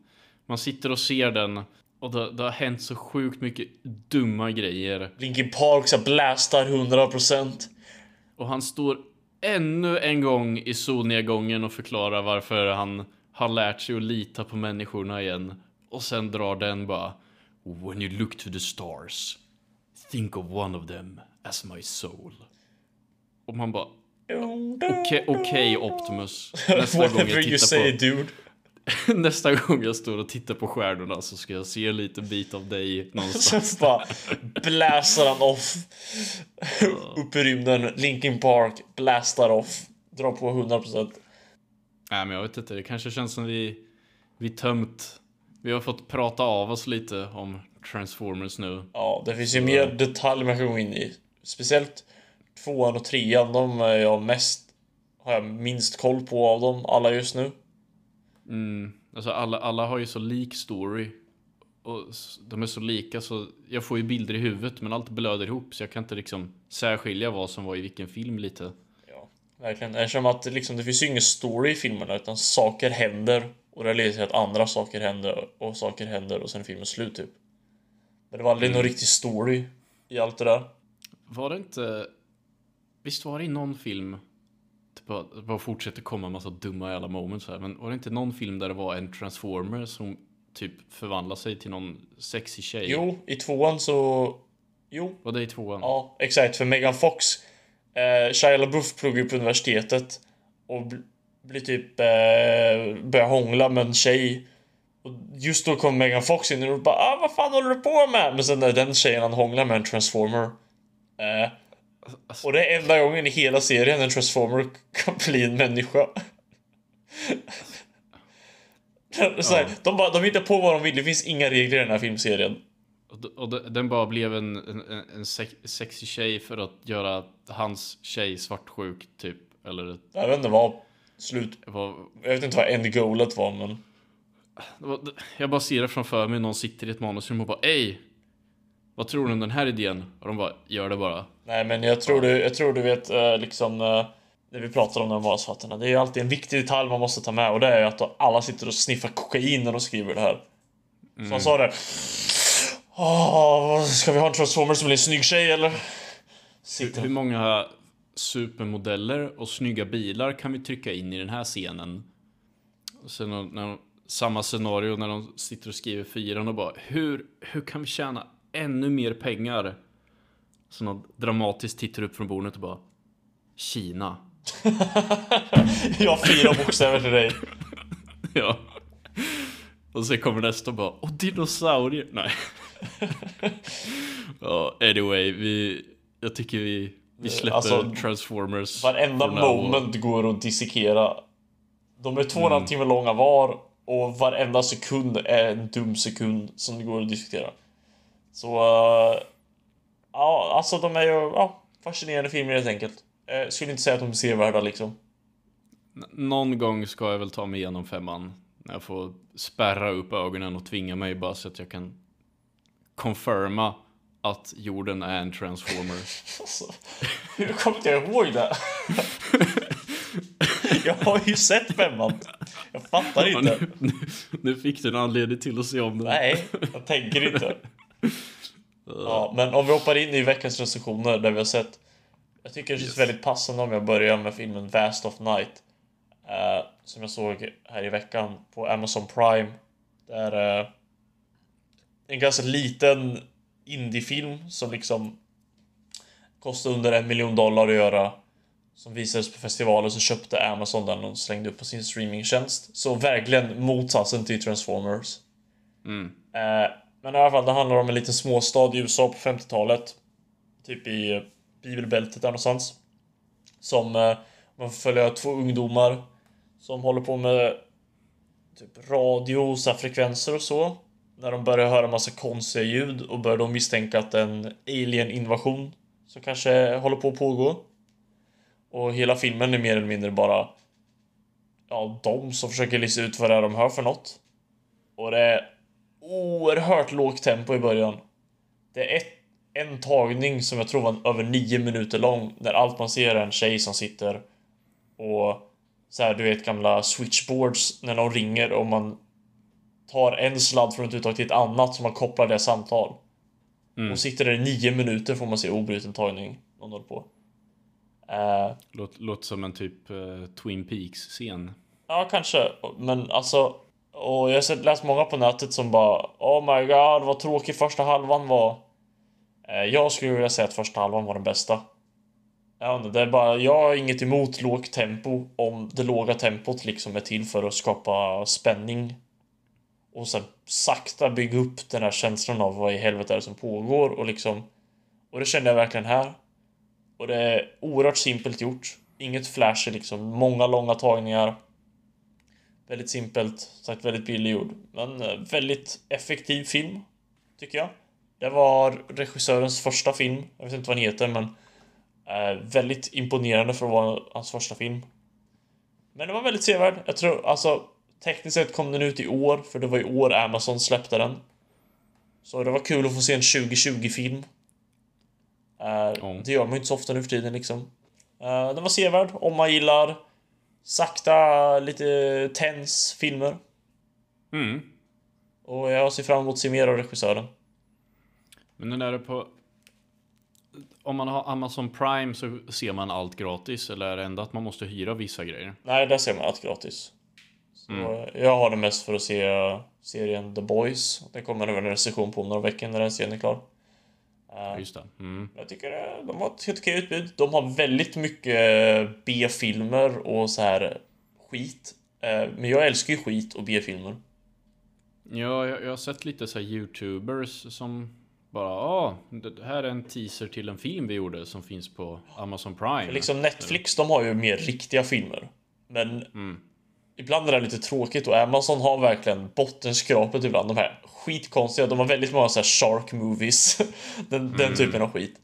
man sitter och ser den och det, det har hänt så sjukt mycket dumma grejer. Linkin Park så här blastar 100%. Och han står ännu en gång i solnedgången och förklarar varför han har lärt sig att lita på människorna igen. Och sen drar den bara When you look to the stars Think of one of them as my soul. Och man bara Okej, okej Optimus. Nästa gång, jag tittar say på, nästa gång jag står och tittar på stjärnorna så ska jag se en liten bit av dig någonstans. Så bara bläsar han off. Upp i rymden, Linkin Park, blastar off. Drar på 100%. Nej men jag vet inte, det kanske känns som vi, vi tömt, vi har fått prata av oss lite om Transformers nu. Ja, det finns ju mer detaljer man kan gå in i. Speciellt tvåan och trean, de är jag mest... Har jag minst koll på av dem alla just nu. Mm, alltså alla, alla har ju så lik story. Och de är så lika så jag får ju bilder i huvudet men allt blöder ihop så jag kan inte liksom särskilja vad som var i vilken film lite. Verkligen. Eftersom att liksom, det finns ju ingen story i filmerna utan saker händer och det leder till att andra saker händer och saker händer och sen är filmen slut typ. Men det var aldrig någon riktig story i allt det där. Var det inte... Visst var det i någon film... Bara, det bara fortsätter komma en massa dumma jävla moments här. Men var det inte någon film där det var en transformer som typ förvandlar sig till någon sexy tjej? Jo, i tvåan så... Jo, Var det i tvåan? ja exakt. För Megan Fox, eh, Shia LaBeouf pluggar på universitetet och bl- blir typ... Eh, börjar hångla med en tjej. Och just då kommer Megan Fox in och bara ah, vad fan håller du på med? Men sen är den tjejen han hånglar med en transformer. Eh, och det är enda gången i hela serien en transformer kan bli en människa. Så här, de, bara, de hittar på vad de vill, det finns inga regler i den här filmserien. Och, och den bara blev en, en, en- en sex, sexy tjej för att göra hans tjej svartsjuk typ. Eller Jag vet inte vad slut... vad... Jag vet inte vad endgoalet var men... var- Jag bara ser det framför mig, någon sitter i ett manusrum och bara Ey! Vad tror du om den här idén? Och de bara, gör det bara. Nej men jag tror du, jag tror du vet eh, liksom... eh, När vi pratar om de manusförfattarna. Det är ju alltid en viktig detalj man måste ta med och det är ju att alla sitter och sniffar kokain när de skriver det här. Så han sa det. Åh, ska vi ha en transformer som blir en snygg tjej eller? Hur Sitter många supermodeller och snygga bilar kan vi trycka in i den här scenen? Och sen när, de, samma scenario när de sitter och skriver fyran och bara hur, hur kan vi tjäna ännu mer pengar? Så någon dramatiskt tittar upp från bordet och bara Kina. Jag har fyra bokstäver till dig. Ja. Och sen kommer nästa och bara och dinosaurier. Nej. ja, anyway, vi, jag tycker vi, vi släpper Alltså, Transformers. Varenda moment går att dissekera. De är två och en halv timme långa var och varenda sekund är en dum sekund som det går att diskutera. Så... eh, ja, alltså de är ju ja, fascinerande filmer helt enkelt. Eh, skulle inte säga att de är sevärda liksom. N- Någon gång ska jag väl ta mig igenom femman. När jag får spärra upp ögonen och tvinga mig bara så att jag kan confirma att jorden är en transformer. Alltså, hur kommer jag ihåg det? jag har ju sett femman. Jag fattar Ja, inte. nu, nu, nu fick du en anledning till att se om den. Nej, jag tänker inte. Ja, men om vi hoppar in i veckans recensioner där vi har sett Jag tycker det känns Yes. väldigt passande om jag börjar med filmen Vast of Night eh, Som jag såg här i veckan på Amazon Prime Där eh, En ganska liten indiefilm som liksom Kostar under en miljon dollar att göra Som visades på festivalen så köpte Amazon den och slängde upp på sin streamingtjänst Så verkligen motsatsen till Transformers Mm. Eh, men i alla fall, det handlar om en liten småstad i USA på 50-talet. Typ i eh, bibelbältet där någonstans. Som eh, man följa två ungdomar som håller på med typ radio, så frekvenser och så. När de börjar höra massa konstiga ljud och börjar då misstänka att en alien-invasion som kanske håller på att pågå. Och hela filmen är mer eller mindre bara ja, de som försöker lista ut vad det är de hör för något. Och det är oerhört lågt tempo i början. Det är ett, en tagning som jag tror var över nio minuter lång där allt man ser är en tjej som sitter och så här, du vet gamla switchboards när de ringer och man tar en sladd från ett uttag till ett annat som man kopplar det samtal. Och sitter där i nio minuter får man se obruten tagning. Någon håller på. Eh, Låt, låter som en typ eh, Twin Peaks-scen. Ja, kanske. Men alltså... Och jag har läst många på nätet som bara Oh my god, vad tråkig första halvan var. Eh, Jag skulle vilja säga att första halvan var den bästa. Jag, inte, det är bara, jag har inget emot lågt tempo om det låga tempot liksom är till för att skapa spänning. Och sen sakta bygga upp den här känslan av vad i helvete är det som pågår och liksom... Och det kände jag verkligen här. Och det är oerhört simpelt gjort. Inget flash liksom. Många långa tagningar. Väldigt simpelt, sagt väldigt billiggjord. Men eh, väldigt effektiv film. Tycker jag. Det var regissörens första film. Jag vet inte vad den heter men... Eh, väldigt imponerande för att vara hans första film. Men det var väldigt sevärd. Jag tror, alltså tekniskt sett kom den ut i år, för det var i år Amazon släppte den. Så det var kul att få se en 2020-film. Uh, Det gör man ju inte så ofta nu för tiden liksom. Uh, den var sevärd, om man gillar sakta, lite tens filmer. Mm. Och jag ser fram emot att se mer av regissören. Men den är det på... Om man har Amazon Prime så ser man allt gratis eller är det ändå att man måste hyra vissa grejer? Nej, där ser man allt gratis. Så Jag har det mest för att se serien The Boys. Det kommer även en recension på om några veckor när den serien är klar. Ja, Just det. Mm. Jag tycker eh, de har ett helt okej utbud. De har väldigt mycket B-filmer och så här skit. Eh, Men jag älskar ju skit och B-filmer. Ja, jag, jag har sett lite så här YouTubers som bara ah, det här är en teaser till en film vi gjorde som finns på Amazon Prime. Liksom Netflix, de har ju mer riktiga filmer. Men ibland är det lite tråkigt och Amazon har verkligen bottenskrapet ibland. De här skitkonstiga, de har väldigt många så här shark movies. den, den typen av skit.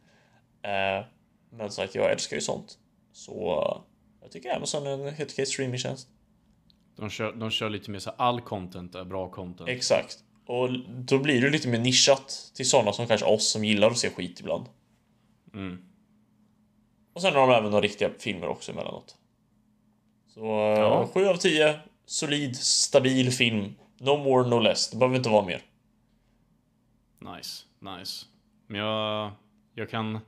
Eh, men så att jag älskar ju sånt. Så jag tycker Amazon är en helt okej streamingtjänst. De kör, de kör lite mer så all content är bra content. Exakt. Och då blir det lite mer nischat till sådana som kanske oss som gillar att se skit ibland. Mm. Och sen har de även några riktiga filmer också emellanåt. Så Ja. ja. 7 av 10. Solid, stabil film. No more, no less. Det behöver inte vara mer. Nice, nice. Men jag, jag kan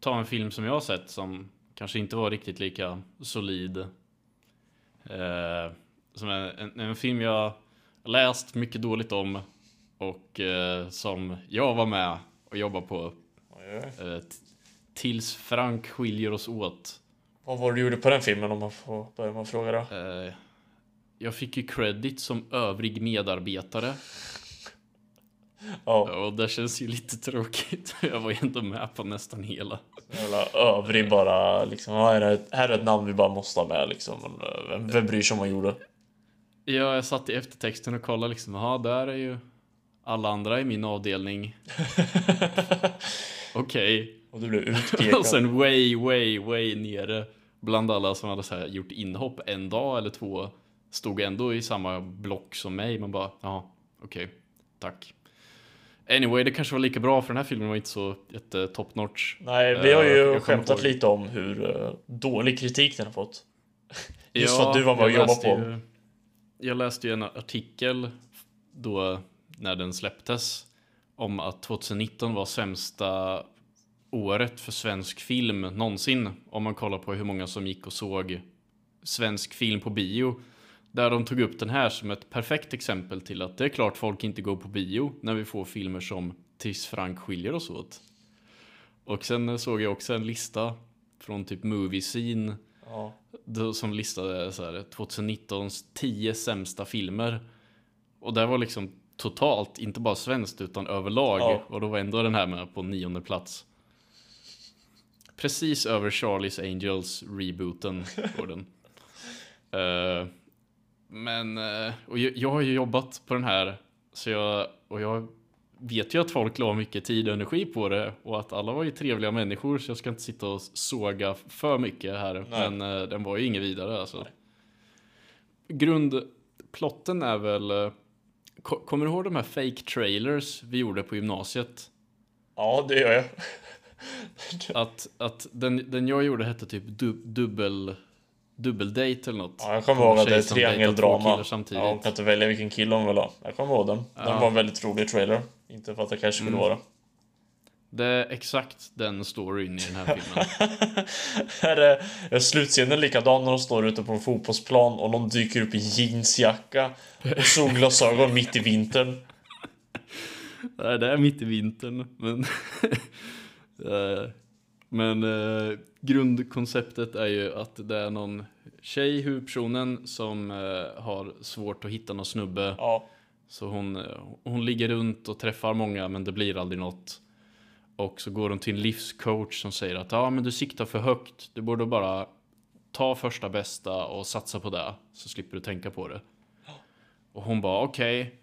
ta en film som jag har sett som kanske inte var riktigt lika solid. Eh, som en, en film jag läst mycket dåligt om och eh, som jag var med och jobbade på eh, tills Frank skiljer oss åt. Vad var det du gjorde på den filmen om man får börja med att fråga då? Eh, jag fick ju credit som övrig medarbetare Ja, och det känns ju lite tråkigt. Jag var ju ändå med på nästan hela. jävla övrig bara liksom. Här, är ett, här är ett namn vi bara måste ha med liksom. Eh, Vem, vem bryr sig om vad man gjorde? Ja, jag satt i eftertexten och kollade liksom, ja där är ju alla andra i min avdelning. Okej. Och du blev utpekad. Och sen way, way, way nere bland alla som hade så här gjort inhopp en dag eller två stod ändå i samma block som mig. Man bara, ja, okej, tack. Anyway, det kanske var lika bra för den här filmen var inte så jätte top notch. Nej, vi har ju kommer skämtat ihåg- lite om hur eh, dålig kritik den har fått. Just Ja, för att du var med och jobbade på. Ju, jag läste ju en artikel då när den släpptes om att 2019 var sämsta året för svensk film någonsin. Om man kollar på hur många som gick och såg svensk film på bio. Där de tog upp den här som ett perfekt exempel till att det är klart folk inte går på bio när vi får filmer som Tills Frank skiljer oss åt. Och sen såg jag också en lista från typ Movie Scene Ja. som listade så här 2019s 10 sämsta filmer. Och det var liksom totalt, inte bara svenskt utan överlag. Ja. Och då var ändå den här med på nionde plats. Precis över Charlie's Angels rebooten går den. Eh, men, eh, och jag, jag har ju jobbat på den här så jag, och jag vet ju att folk la mycket tid och energi på det och att alla var ju trevliga människor så jag ska inte sitta och såga för mycket här. Nej. Men eh, den var ju inget vidare alltså. Grundplotten är väl ko- Kommer du ihåg de här fake trailers vi gjorde på gymnasiet? ja, det gör jag. Att, att den, den jag gjorde hette typ du, dubbel Dubbeldate eller något. Ja, jag kommer ihåg att det är triangeldrama. Ja, hon kan inte välja vilken kille hon vill ha. Jag kommer ihåg den. Den Ja. var en väldigt rolig trailer. Inte för att det kanske skulle Mm. vara. Det är exakt den storyn i den här filmen. Här är slutscenen likadan när de står ute på en fotbollsplan och någon dyker upp i jeansjacka och solglasögon mitt i vintern. Nej, det är mitt i vintern, men... Eh, men eh, grundkonceptet är ju att det är någon tjej, huvudpersonen, som eh, har svårt att hitta någon snubbe. Ja, Så hon, hon ligger runt och träffar många, men det blir aldrig något. Och så går hon till en livscoach som säger att ja, men du siktar för högt. Du borde bara ta första bästa och satsa på det, så slipper du tänka på det. Och hon bara okej.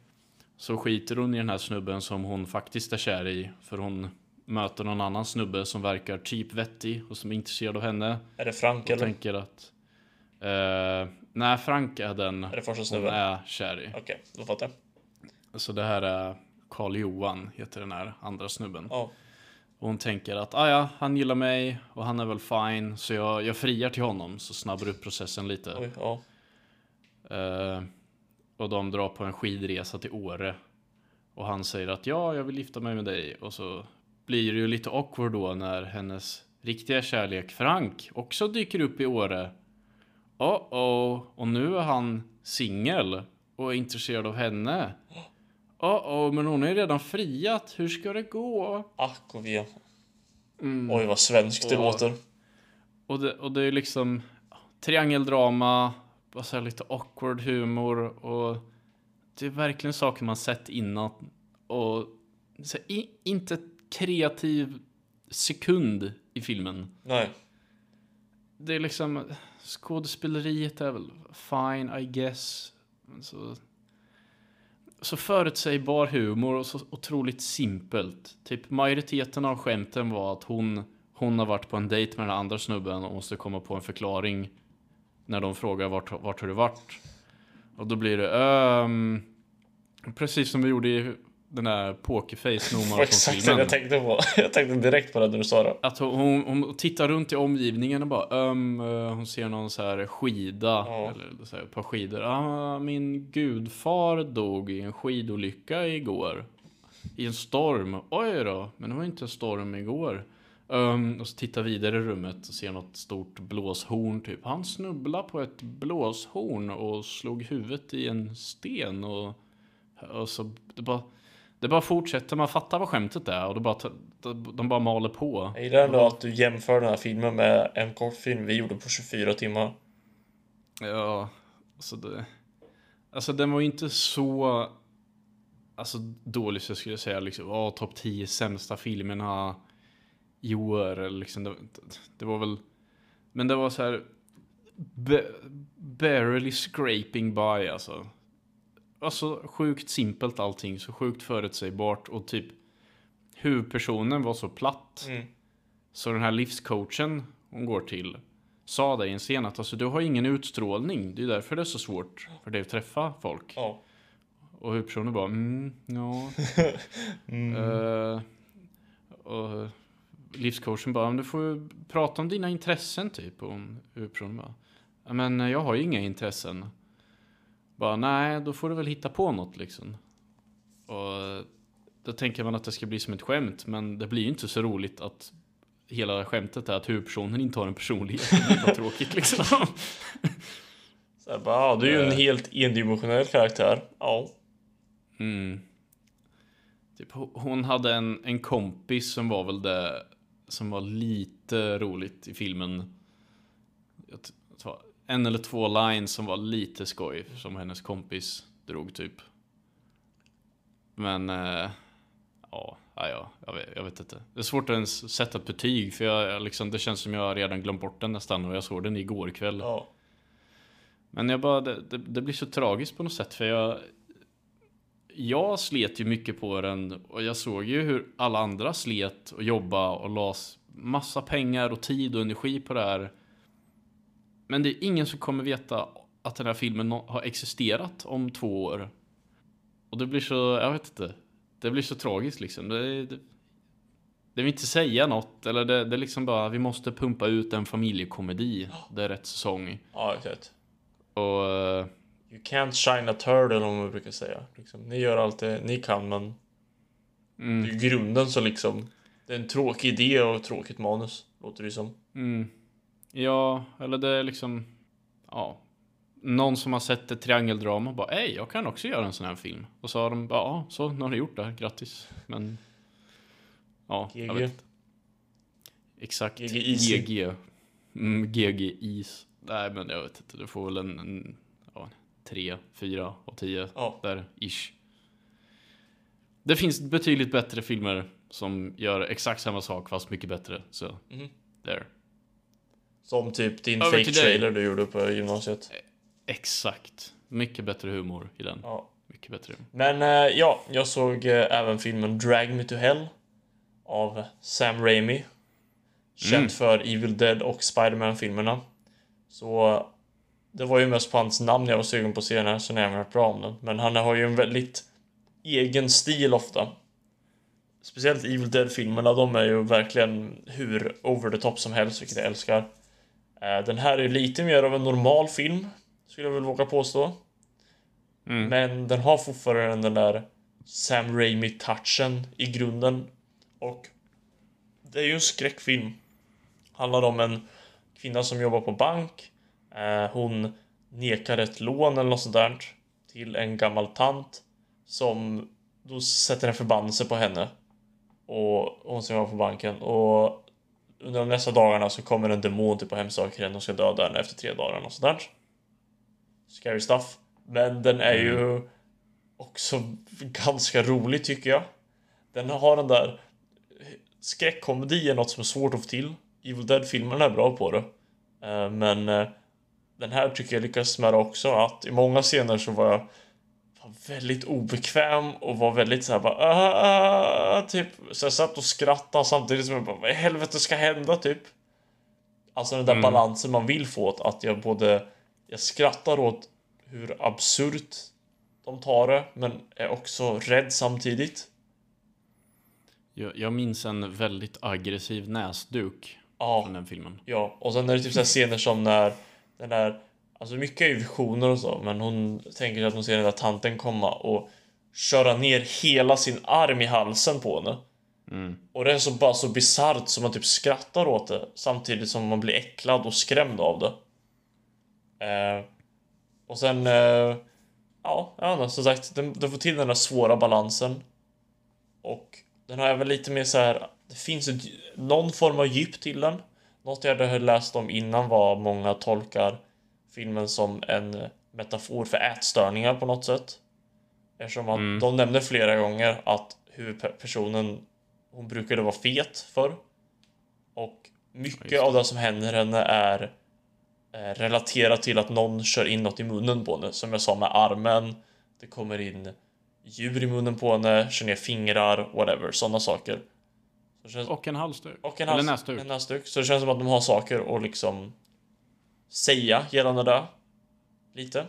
Så skiter hon i den här snubben som hon faktiskt är kär i, för hon möter någon annan snubbe som verkar typ vettig och som är intresserad av henne. Är det Frank eller? tänker att... Eh, nej, Frank är den Är det första hon snubben? är kär i. Okej, då fattar jag. Så det här är Karl Johan, heter den här andra snubben. Ja. Och hon tänker att ah, ja, han gillar mig och han är väl fine, så jag, jag friar till honom så snabbar upp processen lite. Oj, ja. Eh, och de drar på en skidresa till Åre. Och han säger att ja, jag vill gifta mig med dig. Och så blir det ju lite awkward då när hennes riktiga kärlek Frank också dyker upp i Åre. Oh oh, och nu är han singel och är intresserad av henne. Oh oh, men hon är ju redan friat. Hur ska det gå? Ack och ve. Oj, vad svenskt det Och- låter. Och det, och det är liksom triangeldrama, bara så här lite awkward humor och det är verkligen saker man sett innan och så i, inte kreativ sekund i filmen. Nej. Det är liksom skådespeleriet är väl fine I guess. Men Så, så förutsägbar humor och så otroligt simpelt. Typ majoriteten av skämten var att hon, hon har varit på en dejt med den andra snubben och måste komma på en förklaring när de frågar vart, vart har du varit? Och då blir det ehm, precis som vi gjorde i den där Pokerface Det var No exakt det jag tänkte på. Jag tänkte direkt på det när du sa det. att hon, hon, tittar runt i omgivningen och bara um, hon ser någon så här skida Ja. eller så här, ett par skidor. Ah, min gudfar dog i en skidolycka igår. I en storm. Oj då, men det var inte en storm igår. Um, och så tittar vidare i rummet och ser något stort blåshorn typ. Han snubblade på ett blåshorn och slog huvudet i en sten och, och så det bara det bara fortsätter, man fattar vad skämtet är och det bara, de bara maler på. Jag gillar ändå att du jämför den här filmen med en kortfilm vi gjorde på 24 timmar. Ja, alltså det... Alltså den var ju inte så... Alltså dålig så jag skulle säga liksom, ja, topp 10 sämsta filmerna i år. eller Liksom, det, det var väl... Men det var så här... Ba, barely scraping by alltså. Alltså sjukt simpelt allting, så sjukt förutsägbart och typ huvudpersonen var så platt. Mm. Så den här livscoachen hon går till sa det i en scen att alltså, du har ingen utstrålning. Det är därför det är så svårt för dig att träffa folk. Ja. Och huvudpersonen bara mm, ja. Eh, och livscoachen bara, du får prata om dina intressen typ. Och huvudpersonen bara, "Ja, men jag har ju inga intressen. Bara, nej, då får du väl hitta på något liksom. Och då tänker man att det ska bli som ett skämt, men det blir ju inte så roligt att hela skämtet är att huvudpersonen inte har en personlighet. Det bara tråkigt liksom. Så jag bara, ja, du är ju en helt endimensionell karaktär. Ja. Mm. Typ, ho- hon hade en, en kompis som var väl det som var lite roligt i filmen. Jag t- det var en eller två lines som var lite skoj som hennes kompis drog typ. Men eh, ja, ja, ja jag, vet, jag vet inte. Det är svårt att ens sätta ett betyg för jag, jag liksom, det känns som jag redan glömt bort den nästan och jag såg den igår kväll. ja. Men jag bara, det, det, det blir så tragiskt på något sätt för jag Jag slet ju mycket på den och jag såg ju hur alla andra slet och jobba och las massa pengar och tid och energi på det här. Men det är ingen som kommer veta att den här filmen har existerat om två år. Och det blir så, jag vet inte. Det blir så tragiskt liksom. Det, det, det vill inte säga något eller det, det är liksom bara, vi måste pumpa ut en familjekomedi. Det är rätt säsong. Ja, exakt. Och You can't shine a turtle om man brukar säga. Liksom, ni gör allt det ni kan men mm, det är ju grunden så liksom det är en tråkig idé och ett tråkigt manus. Låter det som. mm, ja, eller det är liksom, ja. Någon som har sett ett triangeldrama bara, hej, jag kan också göra en sån här film. Och så har de bara, ja, så nu har ni gjort det, grattis. Men, ja, jag GG. vet inte. Exakt. GG easy. GG. Mm, GG is. Nej, men jag vet inte, du får väl en, en ja, tre, fyra och tio Ja. där, ish. Det finns betydligt bättre filmer som gör exakt samma sak fast mycket bättre. Så, Mhm. there. Som typ din Över fake trailer du gjorde på gymnasiet. Exakt. Mycket bättre humor i den. Ja. Mycket bättre. Men eh, ja, jag såg eh, även filmen Drag Me To Hell av Sam Raimi. Känd för Evil Dead och Spider-Man-filmerna. Så det var ju mest på hans namn jag var sugen på att se den här, så när jag hört bra om den. Men han har ju en väldigt egen stil ofta. Speciellt Evil Dead-filmerna, de är ju verkligen hur over the top som helst, vilket jag älskar. Eh, Den här är lite mer av en normal film, skulle jag väl våga påstå. Men den har fortfarande den där Sam Raimi-touchen i grunden. Och det är ju en skräckfilm. Handlar om en kvinna som jobbar på bank. Eh, hon nekar ett lån eller något sånt där till en gammal tant som då sätter en förbannelse på henne. Och hon som jobbar på banken. Och under de nästa dagarna så kommer en demon typ och hemsöker henne och ska döda henne efter tre dagar och sånt där. Scary stuff. Men den är ju också ganska rolig tycker jag. Den har den där skräckkomedi är något som är svårt att få till. Evil Dead-filmerna är bra på det. Eh, Men eh, den här tycker jag lyckas med det också. Att i många scener så var jag väldigt obekväm och var väldigt så här bara "Ah, ah", typ. Så jag satt och skrattade samtidigt som jag bara vad i helvete ska hända typ. Alltså den där balansen man vill få åt att jag både jag skrattar åt hur absurt de tar det men är också rädd samtidigt. Jag, jag minns en väldigt aggressiv näsduk Ja. från den filmen. Ja, och sen är det typ så scener som när den där, alltså mycket är ju visioner och så, men hon tänker att hon ser den där tanten komma och köra ner hela sin arm i halsen på henne. Och det är så bara så bisarrt som man typ skrattar åt det samtidigt som man blir äcklad och skrämd av det. Eh, och sen, eh, ja, jag vet inte, som sagt, den, den får till den där svåra balansen. Och den har även lite mer så här. Det finns ett, någon form av djup till den. Något jag hade läst om innan var många tolkar filmen som en metafor för ätstörningar på något sätt. Eftersom att de nämner flera gånger att huvudpersonen hon brukade vara fet förr. Och mycket just av det som händer henne är eh, relaterat till att någon kör in något i munnen på henne. Som jag sa med armen. Det kommer in djur i munnen på henne, kör ner fingrar, whatever. Sådana saker. Så känns, Och en halsduk. och en, Eller hals, näsduk. en näsduk. Så det känns som att de har saker att liksom säga gällande det. Lite.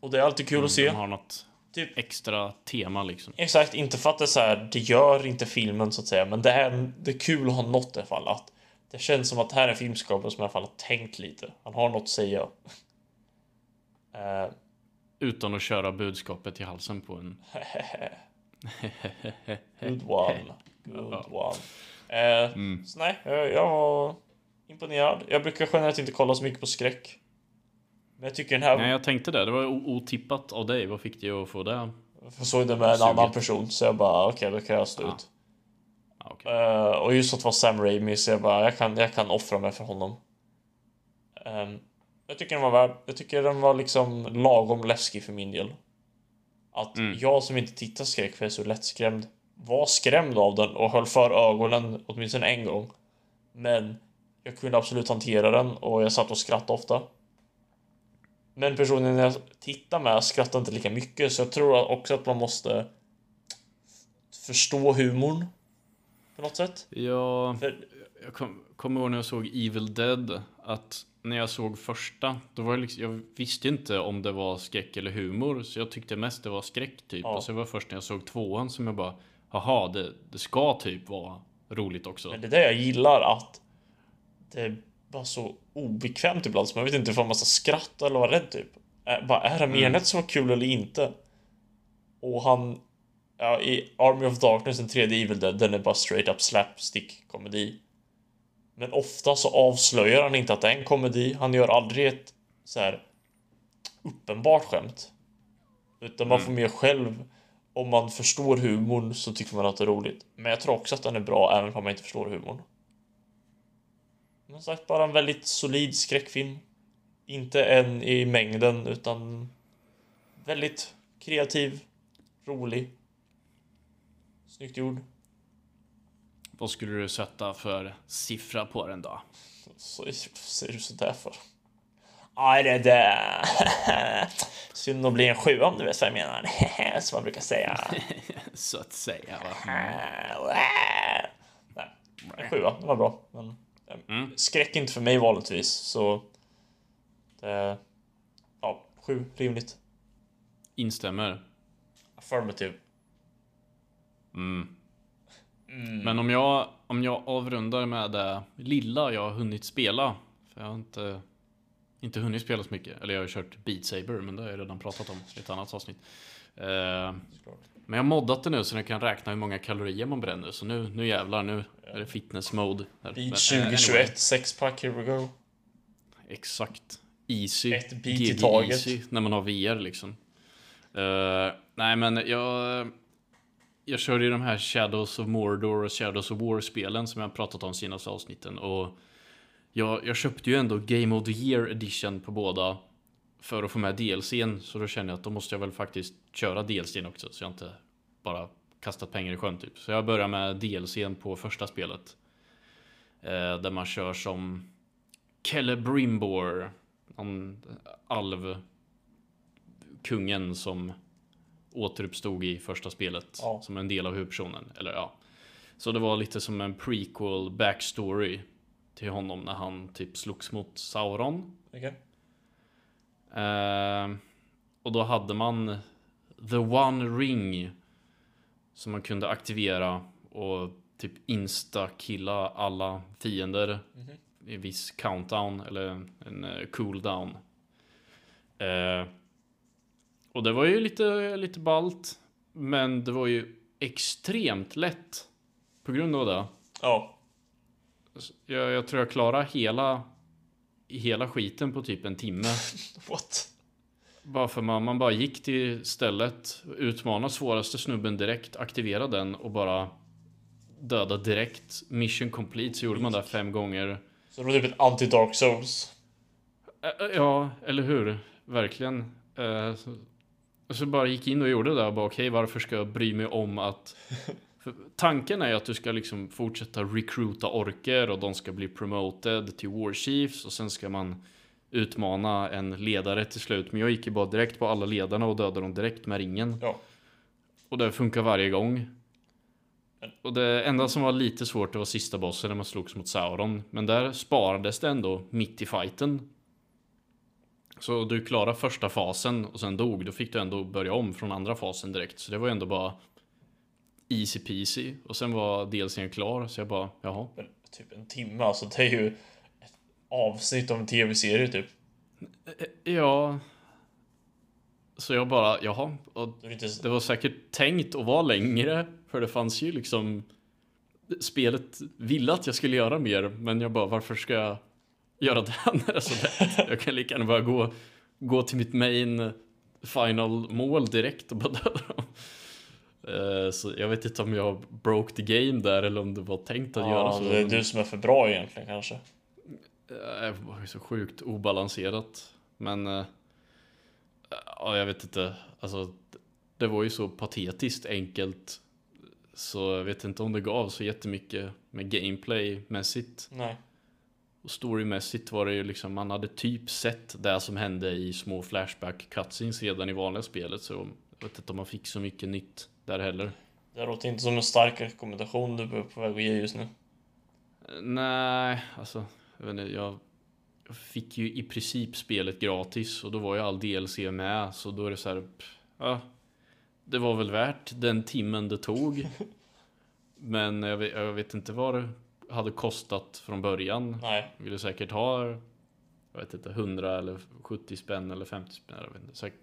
Och det är alltid kul att se. De har något Typ- extra tema liksom. Exakt, inte för att det är så här, det gör inte filmen så att säga, men det är, det är kul att ha något i alla fall. Att det känns som att här är en filmskapare som i alla fall har tänkt lite. Han har något att säga. Eh, Utan att köra budskapet i halsen på en. good one. Good one. Eh, Så nej, jag, jag imponerad. Jag brukar generellt inte kolla så mycket på skräck. Men jag tycker den här, Nej, jag tänkte det. Det var otippat av dig. Vad fick dig att få det? jag såg det med en Suget. annan person så jag bara okej, då kan jag stå ut. Ja, okej. Eh, och just att det var Sam Raimi så jag bara, jag kan, jag kan offra mig för honom. Ehm, jag tycker den var värd. Jag tycker den var liksom lagom läskig för min del. Att jag som inte tittar skräck för jag är så lättskrämd var skrämd av den och höll för ögonen åtminstone en gång. Men jag kunde absolut hantera den och jag satt och skrattade ofta. Men personen jag tittar med skrattar inte lika mycket så jag tror också att man måste förstå humorn på något sätt. Ja, För, jag kom, kommer ihåg när jag såg Evil Dead. Att när jag såg första, då var jag liksom, jag visste inte om det var skräck eller humor. Så jag tyckte mest det var skräck typ. Ja. Och så var det först när jag såg tvåan som jag bara, jaha, det, det ska typ vara roligt också. men det är det jag gillar att det bara så obekvämt ibland så man vet inte om man ska skratta eller vara rädd typ. Är, bara, är det menat som var kul eller inte? Och han, ja, i Army of Darkness, den tredje Evil Dead, den är bara straight up slapstick komedi. Men ofta så avslöjar han inte att det är en komedi. Han gör aldrig ett så här uppenbart skämt. Utan man får mer själv om man förstår humorn så tycker man att det är roligt. Men jag tror också att den är bra även om man inte förstår humorn. Som sagt, bara en väldigt solid skräckfilm. Inte en i mängden utan väldigt kreativ, rolig. Snyggt gjord. Vad skulle du sätta för siffra på den då? Så säger du sådär för? Aj, det där. Synd att bli en sjua om du vet vad jag menar. Som man brukar säga. Så att säga va? En sjua, det var bra. Men, Mm. Skräck inte för mig vanligtvis, så... Det, ja, sju, rimligt. Instämmer. Affirmative. Mm. Men om jag, om jag avrundar med det lilla jag har hunnit spela. För jag har inte, inte hunnit spela så mycket. Eller jag har kört Beat Saber, men det har jag redan pratat om i ett annat avsnitt. Eh, men jag har moddat det nu så den kan räkna hur många kalorier man bränner. Så nu, nu jävlar, nu är det fitness mode. Beat Men, eh, 2021, anyway. sexpack, here we go. Exakt. Easy. Ett beat i taget. Easy, när man har VR liksom. Eh, nej men jag... Jag kör ju de här Shadows of Mordor och Shadows of War-spelen som jag pratat om senaste avsnitten. Och jag, jag köpte ju ändå Game of the Year edition på båda. För att få med DLCn. Så då känner jag att då måste jag väl faktiskt köra DLCn också. Så jag inte bara kastat pengar i sjön typ. Så jag börjar med DLCn på första spelet. Eh, där man kör som Celebrimbor. Någon alv kungen som återuppstod i första spelet Ja. som en del av huvudpersonen. Eller ja. Så det var lite som en prequel backstory till honom när han typ slogs mot Sauron. Okej. Eh, och då hade man The One Ring som man kunde aktivera och typ insta-killa alla fiender i viss countdown eller en eh, cooldown. Eh, och det var ju lite, lite balt men det var ju extremt lätt på grund av det. Ja. Jag, jag tror jag klarade hela, hela skiten på typ en timme. What? Bara för man, man bara gick till stället, utmanade svåraste snubben direkt, aktiverade den och bara döda direkt. Mission complete, så gjorde man det fem gånger. Så det var typ ett anti-Dark Souls. Ja, eller hur? Verkligen. Eh, Så, så bara gick in och gjorde det och bara okej, varför ska jag bry mig om att... För tanken är ju att du ska liksom fortsätta recruita orker och de ska bli promoted till war chiefs och sen ska man utmana en ledare till slut. Men jag gick ju bara direkt på alla ledarna och dödade dem direkt med ringen. Ja. Och det funkar varje gång. Och det enda som var lite svårt det var sista bossen när man slogs mot Sauron. Men där sparades det ändå mitt i fighten. Så du klarade första fasen och sen dog. Då fick du ändå börja om från andra fasen direkt. Så det var ju ändå bara easy peasy. Och sen var DLCn klar. Så jag bara, jaha. Men typ en timme, alltså det är ju ett avsnitt av en tv-serie typ. Ja. Så jag bara, jaha. Och. Det var säkert tänkt att vara längre, för det fanns ju liksom Spelet ville att jag skulle göra mer, men jag bara varför ska jag göra det när det är så lätt? Jag kan lika gärna bara gå, gå till mitt main final mål direkt och bara döda dem. Eh, Så jag vet inte om jag broke the game där eller om det var tänkt att göra Ja, så. det är du som är för bra egentligen kanske. Eh, Det var ju så sjukt obalanserat. Men... eh, Ja, jag vet inte. Alltså, det var ju så patetiskt enkelt. Så jag vet inte om det gav så jättemycket med gameplay-mässigt. Nej. Och storymässigt var det ju liksom, man hade typ sett det som hände i små flashback cutscenes redan i vanliga spelet. Så jag vet inte om man fick så mycket nytt där heller. Det låter inte som en stark rekommendation du är på väg att ge just nu. Nej, alltså jag, vet inte, jag, fick ju i princip spelet gratis och då var ju all DLC med så då är det så här, ja, det var väl värt den timmen det tog. Men jag vet, jag vet inte vad det hade kostat från början. Nej. Ville säkert ha, jag vet inte, 100 eller 70 spänn eller 50 spänn. Jag vet inte, säkert.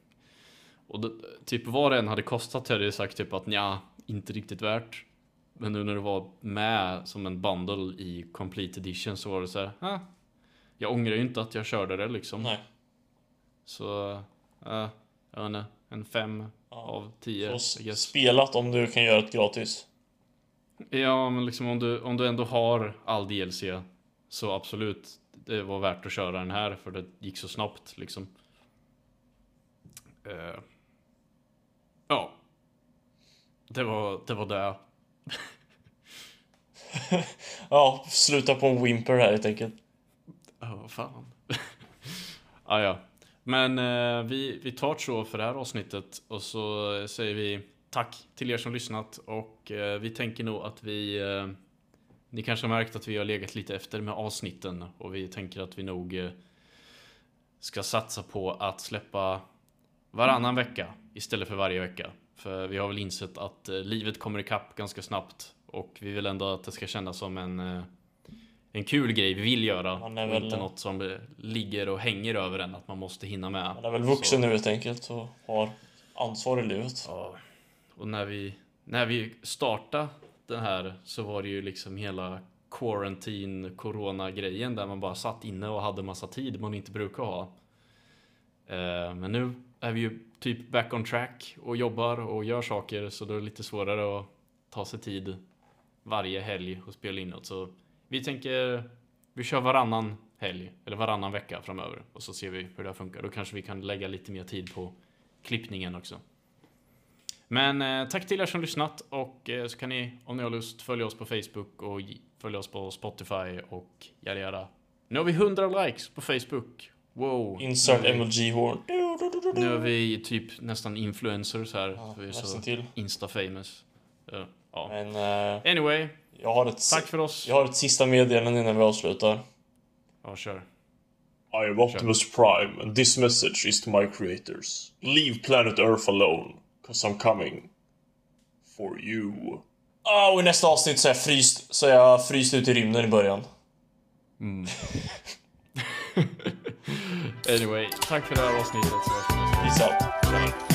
Och det, typ vad det än hade kostat hade jag sagt typ att ja, inte riktigt värt. Men nu när det var med som en bundle i Complete Edition så var det så här, ah, jag ångrar ju inte att jag körde det liksom. Nej. Så, äh, jag vet inte, en fem Ja. av tio. Så spelat om du kan göra det gratis. Ja, men liksom om du, om du ändå har all DLC så absolut, det var värt att köra den här för det gick så snabbt liksom. Eh, ja. Det var det. Var det. Ja, sluta på en whimper här helt enkelt. Ja, vad fan. ah, ja. Men eh, vi, vi tar så för det här avsnittet och så säger vi tack till er som lyssnat och eh, vi tänker nog att vi eh, ni kanske har märkt att vi har legat lite efter med avsnitten och vi tänker att vi nog eh, ska satsa på att släppa varannan vecka istället för varje vecka. För vi har väl insett att eh, livet kommer ikapp ganska snabbt och vi vill ändå att det ska kännas som en eh, en kul grej vi vill göra Man är väl- inte något som eh, ligger och hänger över en att man måste hinna med. Han är väl vuxen nu helt enkelt och har ansvar i livet. Ja, och när vi, när vi startade den här så var det ju liksom hela quarantine corona grejen där man bara satt inne och hade massa tid man inte brukar ha. Men nu är vi ju typ back on track och jobbar och gör saker så då är det lite svårare att ta sig tid varje helg och spela in något. Så vi tänker vi kör varannan helg eller varannan vecka framöver och så ser vi hur det här funkar. Då kanske vi kan lägga lite mer tid på klippningen också. Men eh, tack till er som lyssnat och eh, så kan ni om ni har lust följa oss på Facebook och följa oss på Spotify och yada. Nu har vi 100 likes på Facebook. Wow. Insert emoji horn nu är vi typ nästan influencers här. Ja, vi är så nästan till. insta-famous. Eh, ja. Men eh, Anyway, jag, har ett, tack för oss. jag har ett sista meddelande innan vi avslutar. Ja, kör. I am Optimus Prime, and this message is to my creators. Leave planet Earth alone, cause I'm coming. For you. Ah, och i nästa avsnitt så är jag fryst, så är jag fryst ut i rymden i början. Anyway, tack för det här avsnittet. Så hörs vi nästa gång. Peace out. Tja.